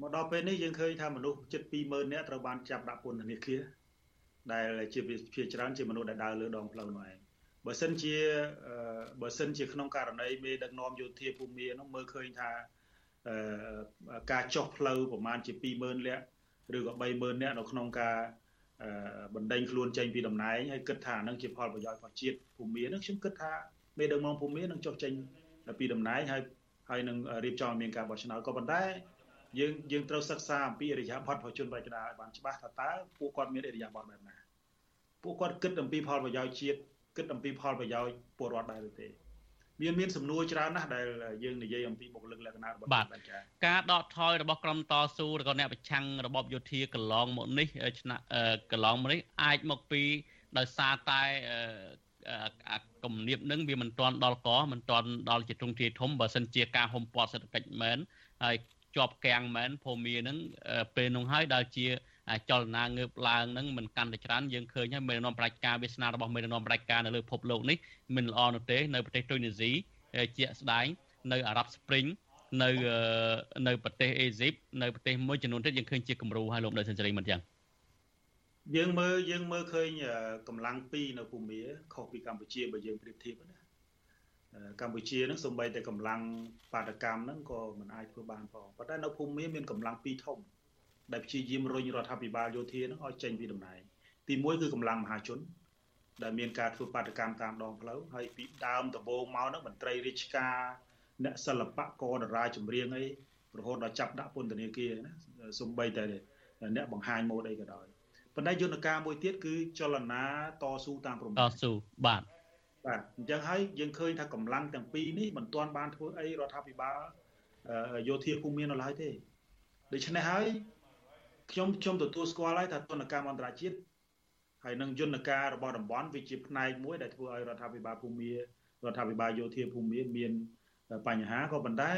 មកដល់ពេលនេះយើងឃើញថាមនុស្សជិត20000នាក់ត្រូវបានចាប់ដាក់ពន្ធនាគារដែលជាភាគច្រើនជាមនុស្សដែលដើរលើដងផ្លូវនោះឯង បើសិនជាបើសិនជាក្នុងករណីមេដឹកនាំយោធាភូមិនោះមើលឃើញថាការចុះផ្លូវប្រហែលជា20000នាក់ឬក៏30000នាក់នៅក្នុងការបណ្ដេញខ្លួនចេញពីតំណែងហើយគិតថានឹងជាផលប្រយោជន៍របស់ជាតិភូមិនឹងខ្ញុំគិតថាមេដឹកនាំភូមិនឹងចុះចេញពីតំណែងហើយហើយនឹងរៀបចំមានការបោះឆ្នោតក៏ប៉ុន្តែយើងយើងត្រូវសិក្សាអំពីអរិយាប័ត្រប្រជាជនបច្ចុប្បន្នឲ្យបានច្បាស់ថាតើពួកគាត់មានអរិយាប័ត្របែបណាពួកគាត់គិតអំពីផលប្រយោជន៍ជាតិ គិតអំពីផលប្រយោជន៍ពលរដ្ឋដែរឬទេមានមានសំណួរច្រើនណាស់ដែលយើងនិយាយអំពីបុគ្គលិកលក្ខណៈរបស់បាទការដកថយរបស់ក្រុមតស៊ូឬក៏អ្នកប្រឆាំងរបបយោធាកន្លងមកនេះឆ្នាំកន្លងមកនេះអាចមកពីដោយសារតែគំនាបនឹងវាមិនទាន់ដល់កមិនទាន់ដល់ជាទ្រង់ទ្រាយធំបើសិនជាការហុំព័ទ្ធសេដ្ឋកិច្ចមែនហើយជាប់កាំងមែនភូមិនឹងពេលនោះហើយដែលជា ចលនាងើបឡើងនឹងមិនកាន់តែច្រើនយើងឃើញហើយមេដឹកនាំប្រជាការវាសនារបស់មេដឹកនាំប្រជាការនៅលើពិភពលោកនេះមិនល្អនោះទេនៅប្រទេសទូនីស៊ីជាក់ស្ដែងនៅអារ៉ាប់ស្ព្រីងនៅនៅប្រទេសអេស៊ីបនៅប្រទេសមួយចំនួនទៀតយើងឃើញជាគំរូហើយលោកនៅសេនស៊ូរីមិនចឹងយើងមើលយើងមើលឃើញកម្លាំងពីរនៅភូមាខុសពីកម្ពុជាបើយើងប្រៀបធៀបណាកម្ពុជានឹងសំបីតែកម្លាំងបាតកម្មហ្នឹងក៏មិនអាចធ្វើបានផងប៉ុន្តែនៅភូមាមានកម្លាំងពីរធំ ដែលព្យាយាមរុញរដ្ឋាភិបាលយោធានឹងឲ្យចេញពីតំណែងទី1គឺកម្លាំងមហាជន ដែលមានការធ្វើបាតកម្មតាមដងផ្លូវហើយពីដើមដំបូងមកហ្នឹងមន្ត្រីរាជការអ្នកសិល្បករតារាចម្រៀងអីរហូតដល់ចាប់ដាក់ពន្ធនាគារណាសំបីតែអ្នកបង្ហាញម៉ូដអីក៏ដោយប៉ុន្តែយន្តការមួយទៀតគឺចលនាតស៊ូតាមព្រំដែនតស៊ូបាទបាទអញ្ចឹងហើយយើងឃើញថាកម្លាំងទាំងពីរនេះមិនទាន់បានធ្វើអីរដ្ឋាភិបាលយោធាភូមិមាននៅឡើយទេដូច្នេះហើយ ខ្ញុំខ្ញុំទទួលស្គាល់ហើយថាទនកម្មអន្តរជាតិហើយនឹងយន្តការរបស់តំបន់វាជាផ្នែកមួយដែលធ្វើឲ្យរដ្ឋាភិបាលភូមារដ្ឋាភិបាលយោធាភូមាមានបញ្ហាក៏ប៉ុន្តែ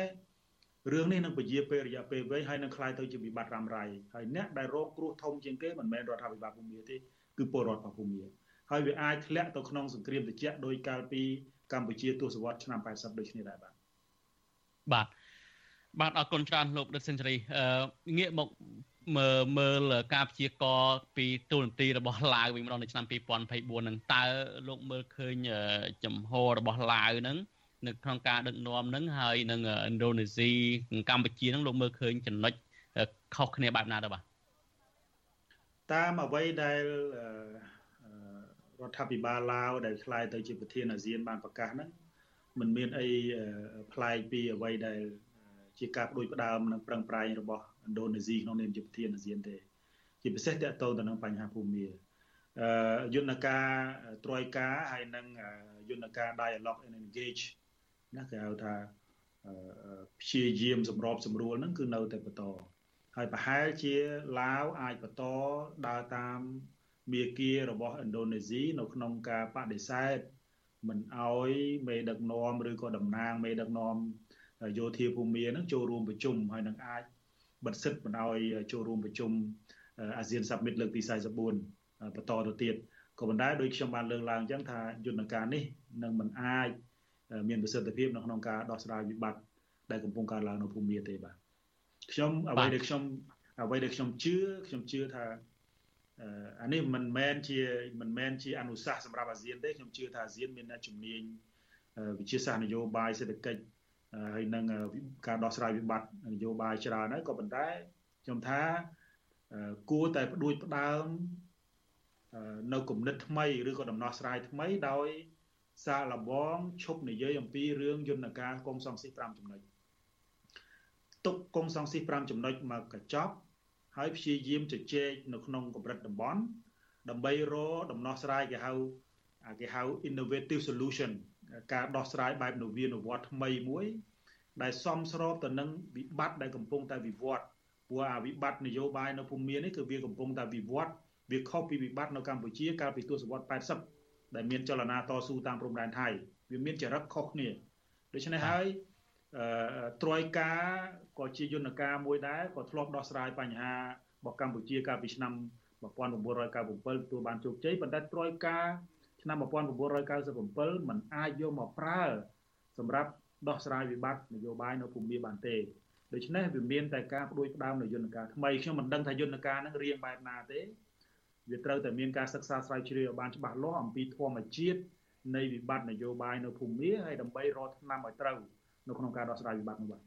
រឿងនេះនឹងពជាពេលរយៈពេលវែងហើយនឹងคล้ายទៅជាវិបត្តិរ៉ាំរ៉ៃហើយអ្នកដែលរងគ្រោះធំជាងគេមិនមែនរដ្ឋាភិបាលភូមាទេគឺពលរដ្ឋរបស់ភូមាហើយវាអាចធ្លាក់ទៅក្នុងសង្គ្រាមត្រជាក់ដោយកាលពីកម្ពុជាទសវត្សរ៍ឆ្នាំ80ដូចគ្នាដែរបាទបាទបាទអរគុណច្រើនលោកដិតសេនស៊ូរីអឺងាកមក មើលមើលការព្យាករពីទូនទីរបស់ឡាវវិញម្ដងនៅឆ្នាំ2024នឹងតើលោកមើលឃើញចំហរបស់ឡាវហ្នឹងនៅក្នុងការដឹកនាំហ្នឹងហើយនឹងឥណ្ឌូនេស៊ីកម្ពុជាហ្នឹងលោកមើលឃើញចំណុចខុសគ្នាបែបណាទៅបាទតាមអ្វីដែលរដ្ឋាភិបាលឡាវដែលឆ្លើយទៅជាប្រធានអាស៊ានបានប្រកាសហ្នឹងมันមានអីប្លែកពីអ្វីដែលជាការបដួយផ្ដើមនិងប្រឹងប្រែងរបស់ ឥណ្ឌូនេស៊ីក្នុងនាមជាប្រធានអាស៊ានទេជាពិសេសតកតទៅទៅនឹងបញ្ហាភូមិអឺយន្តការត្រយការហើយនឹងយន្តការ dialogue and engage ណាគេហៅថាព្យាយាមសម្របសម្រួលហ្នឹងគឺនៅតែបន្តហើយប្រហែលជាឡាវអាចបន្តដើរតាមមាគារបស់ឥណ្ឌូនេស៊ីនៅក្នុងការបដិសេធមិនអោយមេដឹកនាំឬក៏តំណាងមេដឹកនាំយោធាភូមិនឹងចូលរួមប្រជុំហើយនឹងអាច បិទសិទ្ធិមិនអោយចូលរួមប្រជុំអាស៊ានសាប់មិតលើកទី44បន្តទៅទៀតក៏ប៉ុន្តែដោយខ្ញុំបានលើកឡើងអញ្ចឹងថាយន្តការនេះនឹងមិនអាចមានប្រសិទ្ធភាពនៅក្នុងការដោះស្រាយវិបត្តិដែលកំពុងកើតឡើងនៅភូមិទេបាទខ្ញុំអ្វីដែលខ្ញុំអ្វីដែលខ្ញុំជឿខ្ញុំជឿថាអានេះមិនមែនជាមិនមែនជាអនុសាសន៍សម្រាប់អាស៊ានទេខ្ញុំជឿថាអាស៊ានមានអ្នកជំនាញវិជាសាស្ត្រនយោបាយសេដ្ឋកិច្ច ហើយនឹងការដោះស្រាយវិបត្តិនយោបាយច្រើនហើយក៏ប៉ុន្តែខ្ញុំថាគួរតែផ្ដួចផ្ដើមនៅគំនិតថ្មីឬក៏ដំណោះស្រាយថ្មីដោយសាឡបងឈប់និយាយអំពីរឿងយន្តការកុងសង្ស៊ី5ចំណុចទុកកុងសង្ស៊ី5ចំណុចមកកញ្ចប់ហើយព្យាយាមជជែកនៅក្នុងកម្រិតតំបន់ដើម្បីរកដំណោះស្រាយគេហៅគេហៅ innovative solution ការដោះស្រាយបែបនវានុវត្តថ្មីមួយ ដែលសមស្របទៅនឹងវិបត្តិដែលកំពុងតែវិវត្តព្រោះអាវិបត្តិនយោបាយនៅភូមិមាននេះគឺវាកំពុងតែវិវត្តវាខុសពីវិបត្តិនៅកម្ពុជាកាលពីទសវត្សរ៍80ដែលមានចលនាតស៊ូតាមព្រំដែនថៃវាមានចរិតខុសគ្នាដូច្នេះហើយអឺត្រយការក៏ជាយន្តការមួយដែរក៏ធ្លាប់ដោះស្រាយបញ្ហារបស់កម្ពុជាកាលពីឆ្នាំ1997ទទួលបានជោគជ័យប៉ុន្តែត្រយការ ឆ្នាំ1997มันអាចយកមកប្រើសម្រាប់ដោះស្រាយវិបត្តិនយោបាយនៅភូមិបានទេដូច្នេះវាមានតែការបដួយផ្ដើមនៅយន្តការថ្មីខ្ញុំមិនដឹងថាយន្តការហ្នឹងរៀងបែបណាទេវាត្រូវតែមានការសិក្សាស្រាវជ្រាវឲ្យបានច្បាស់លាស់អំពីធម្មជាតិនៃវិបត្តិនយោបាយនៅភូមិហើយដើម្បីរកថ្នាំឲ្យត្រូវនៅក្នុងការដោះស្រាយវិបត្តិនោះបាទ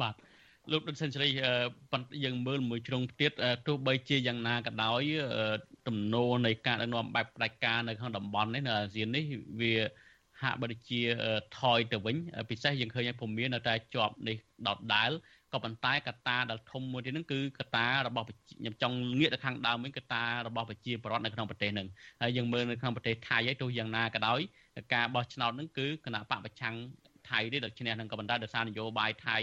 បាទលោកដុតសេនស៊ូរីយើងមើលមួយជ្រុងទៀតទោះបីជាយ៉ាងណាក៏ដោយ ទំនោរនៃការដឹកនាំបែបផ្ដាច់ការនៅក្នុងតំបន់នេះនៅអាស៊ាននេះវាហាក់បីជាថយទៅវិញពិសេសយើងឃើញឲ្យភូមិនៅតែជាប់នេះដដដែលក៏ប៉ុន្តែកត្តាដែលធំមួយទៀតហ្នឹងគឺកត្តារបស់ខ្ញុំចង់ងាកទៅខាងដើមវិញកត្តារបស់ប្រជាពលរដ្ឋនៅក្នុងប្រទេសហ្នឹងហើយយើងមើលនៅក្នុងប្រទេសថៃហើយទោះយ៉ាងណាក៏ដោយការបោះឆ្នោតហ្នឹងគឺគណៈបកប្រឆាំង ថៃទេដល់ឈ្នះនឹងក៏ប៉ុន្តែដោយសារនយោបាយថៃ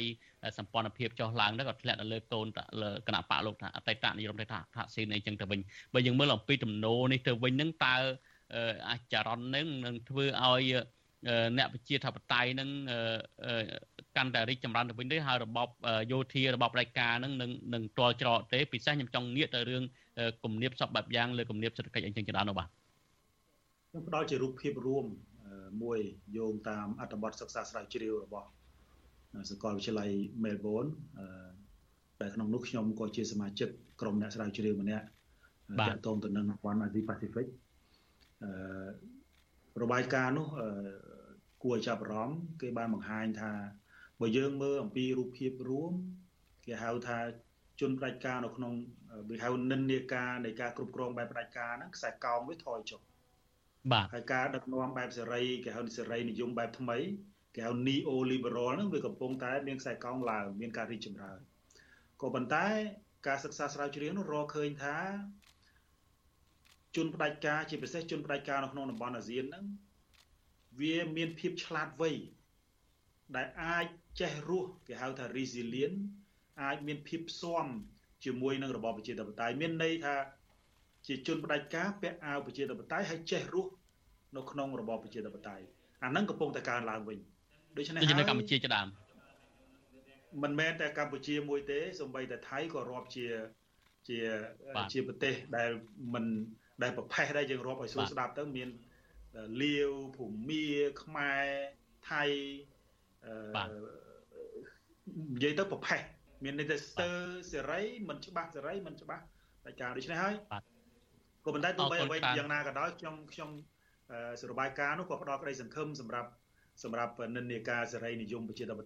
សម្ព័ន្ធភាពចុះឡើងទៅក៏ធ្លាក់ទៅលើកូនលើគណៈបកលោកថាអតីតនាយរដ្ឋមន្ត្រីថាស៊ីនអីចឹងទៅវិញបើយើងមើលអំពីទំនោរនេះទៅវិញនឹងតើអាចរណនឹងនឹងធ្វើឲ្យអ្នកប្រជាធិបតេយ្យនឹងកាន់តែរីកចម្រើនទៅវិញទេហើយរបបយោធារបបរាជការនឹងនឹងនឹងទាល់ច្រកទេពិសេសខ្ញុំចង់ងាកទៅរឿងគំនាបសពបែបយ៉ាងលើគំនាបសេដ្ឋកិច្ចអីចឹងជាដើមនោះបាទខ្ញុំផ្ដល់ជារូបភាពរួម មួយយោងតាមអត្ថបទសិក្សាស្រាវជ្រាវរបស់សាកលវិទ្យាល័យ Melbourne ដែលក្នុងនោះខ្ញុំក៏ជាសមាជិកក្រុមអ្នកស្រាវជ្រាវម្នាក់តាក់ទងទៅនឹងវ៉ាន់អាស៊ីប៉ាស៊ីហ្វិកអឺរបាយការណ៍នោះគួរចាប់អារម្មណ៍គេបានបង្ហាញថាបើយើងមើលអំពីរូបភាពរួមគេហៅថាជនផ្ដាច់ការនៅក្នុងវាហៅនិន្នាការនៃការគ្រប់គ្រងបែបផ្ដាច់ការហ្នឹងខ្សែកោងវាថយចុះ បាទហើយការដឹកនាំបែបសេរីគេហៅសេរីនិយមបែបថ្មីគេហៅ neo liberal ហ្នឹងវាកំពុងតែមានខ្សែកោងឡើងមានការរីកចម្រើនក៏ប៉ុន្តែការសិក្សាស្រាវជ្រាវនោះរកឃើញថាជនផ្ដាច់ការជាពិសេសជនផ្ដាច់ការនៅក្នុងតំបន់អាស៊ានហ្នឹងវាមានភាពឆ្លាតវៃដែលអាចចេះរស់គេហៅថា resilient អាចមានភាពស៊ាំជាមួយនឹងរបបប្រជាធិបតេយ្យមានន័យថា ជាជនផ្ដាច់ការពាក់អាវប្រជាធិបតេយ្យហើយចេះរស់នៅក្នុងរបបប្រជាធិបតេយ្យអាហ្នឹងកំពុងតែកើនឡើងវិញដូច្នេះហើយនៅកម្ពុជាជាដើមមិនមែនតែកម្ពុជាមួយទេសូម្បីតែថៃក៏រាប់ជាជាជាប្រទេសដែលមិនដែលប្រផេះដែរយើងរាប់ឲ្យសួរស្ដាប់ទៅមានលាវភូមាខ្មែរថៃអឺនិយាយទៅប្រផេះមានន័យថាស្ទើសេរីមិនច្បាស់សេរីមិនច្បាស់តែការដូច្នេះហើយ ក៏ប៉ុន្តែទោះបីអ្វីយ៉ាងណាក៏ដោយខ្ញុំខ្ញុំសរបាយការណ៍នោះក៏ផ្ដល់ក្តីសង្ឃឹមសម្រាប់សម្រាប់និន្នាការសេរីនិយមប្រជាធិប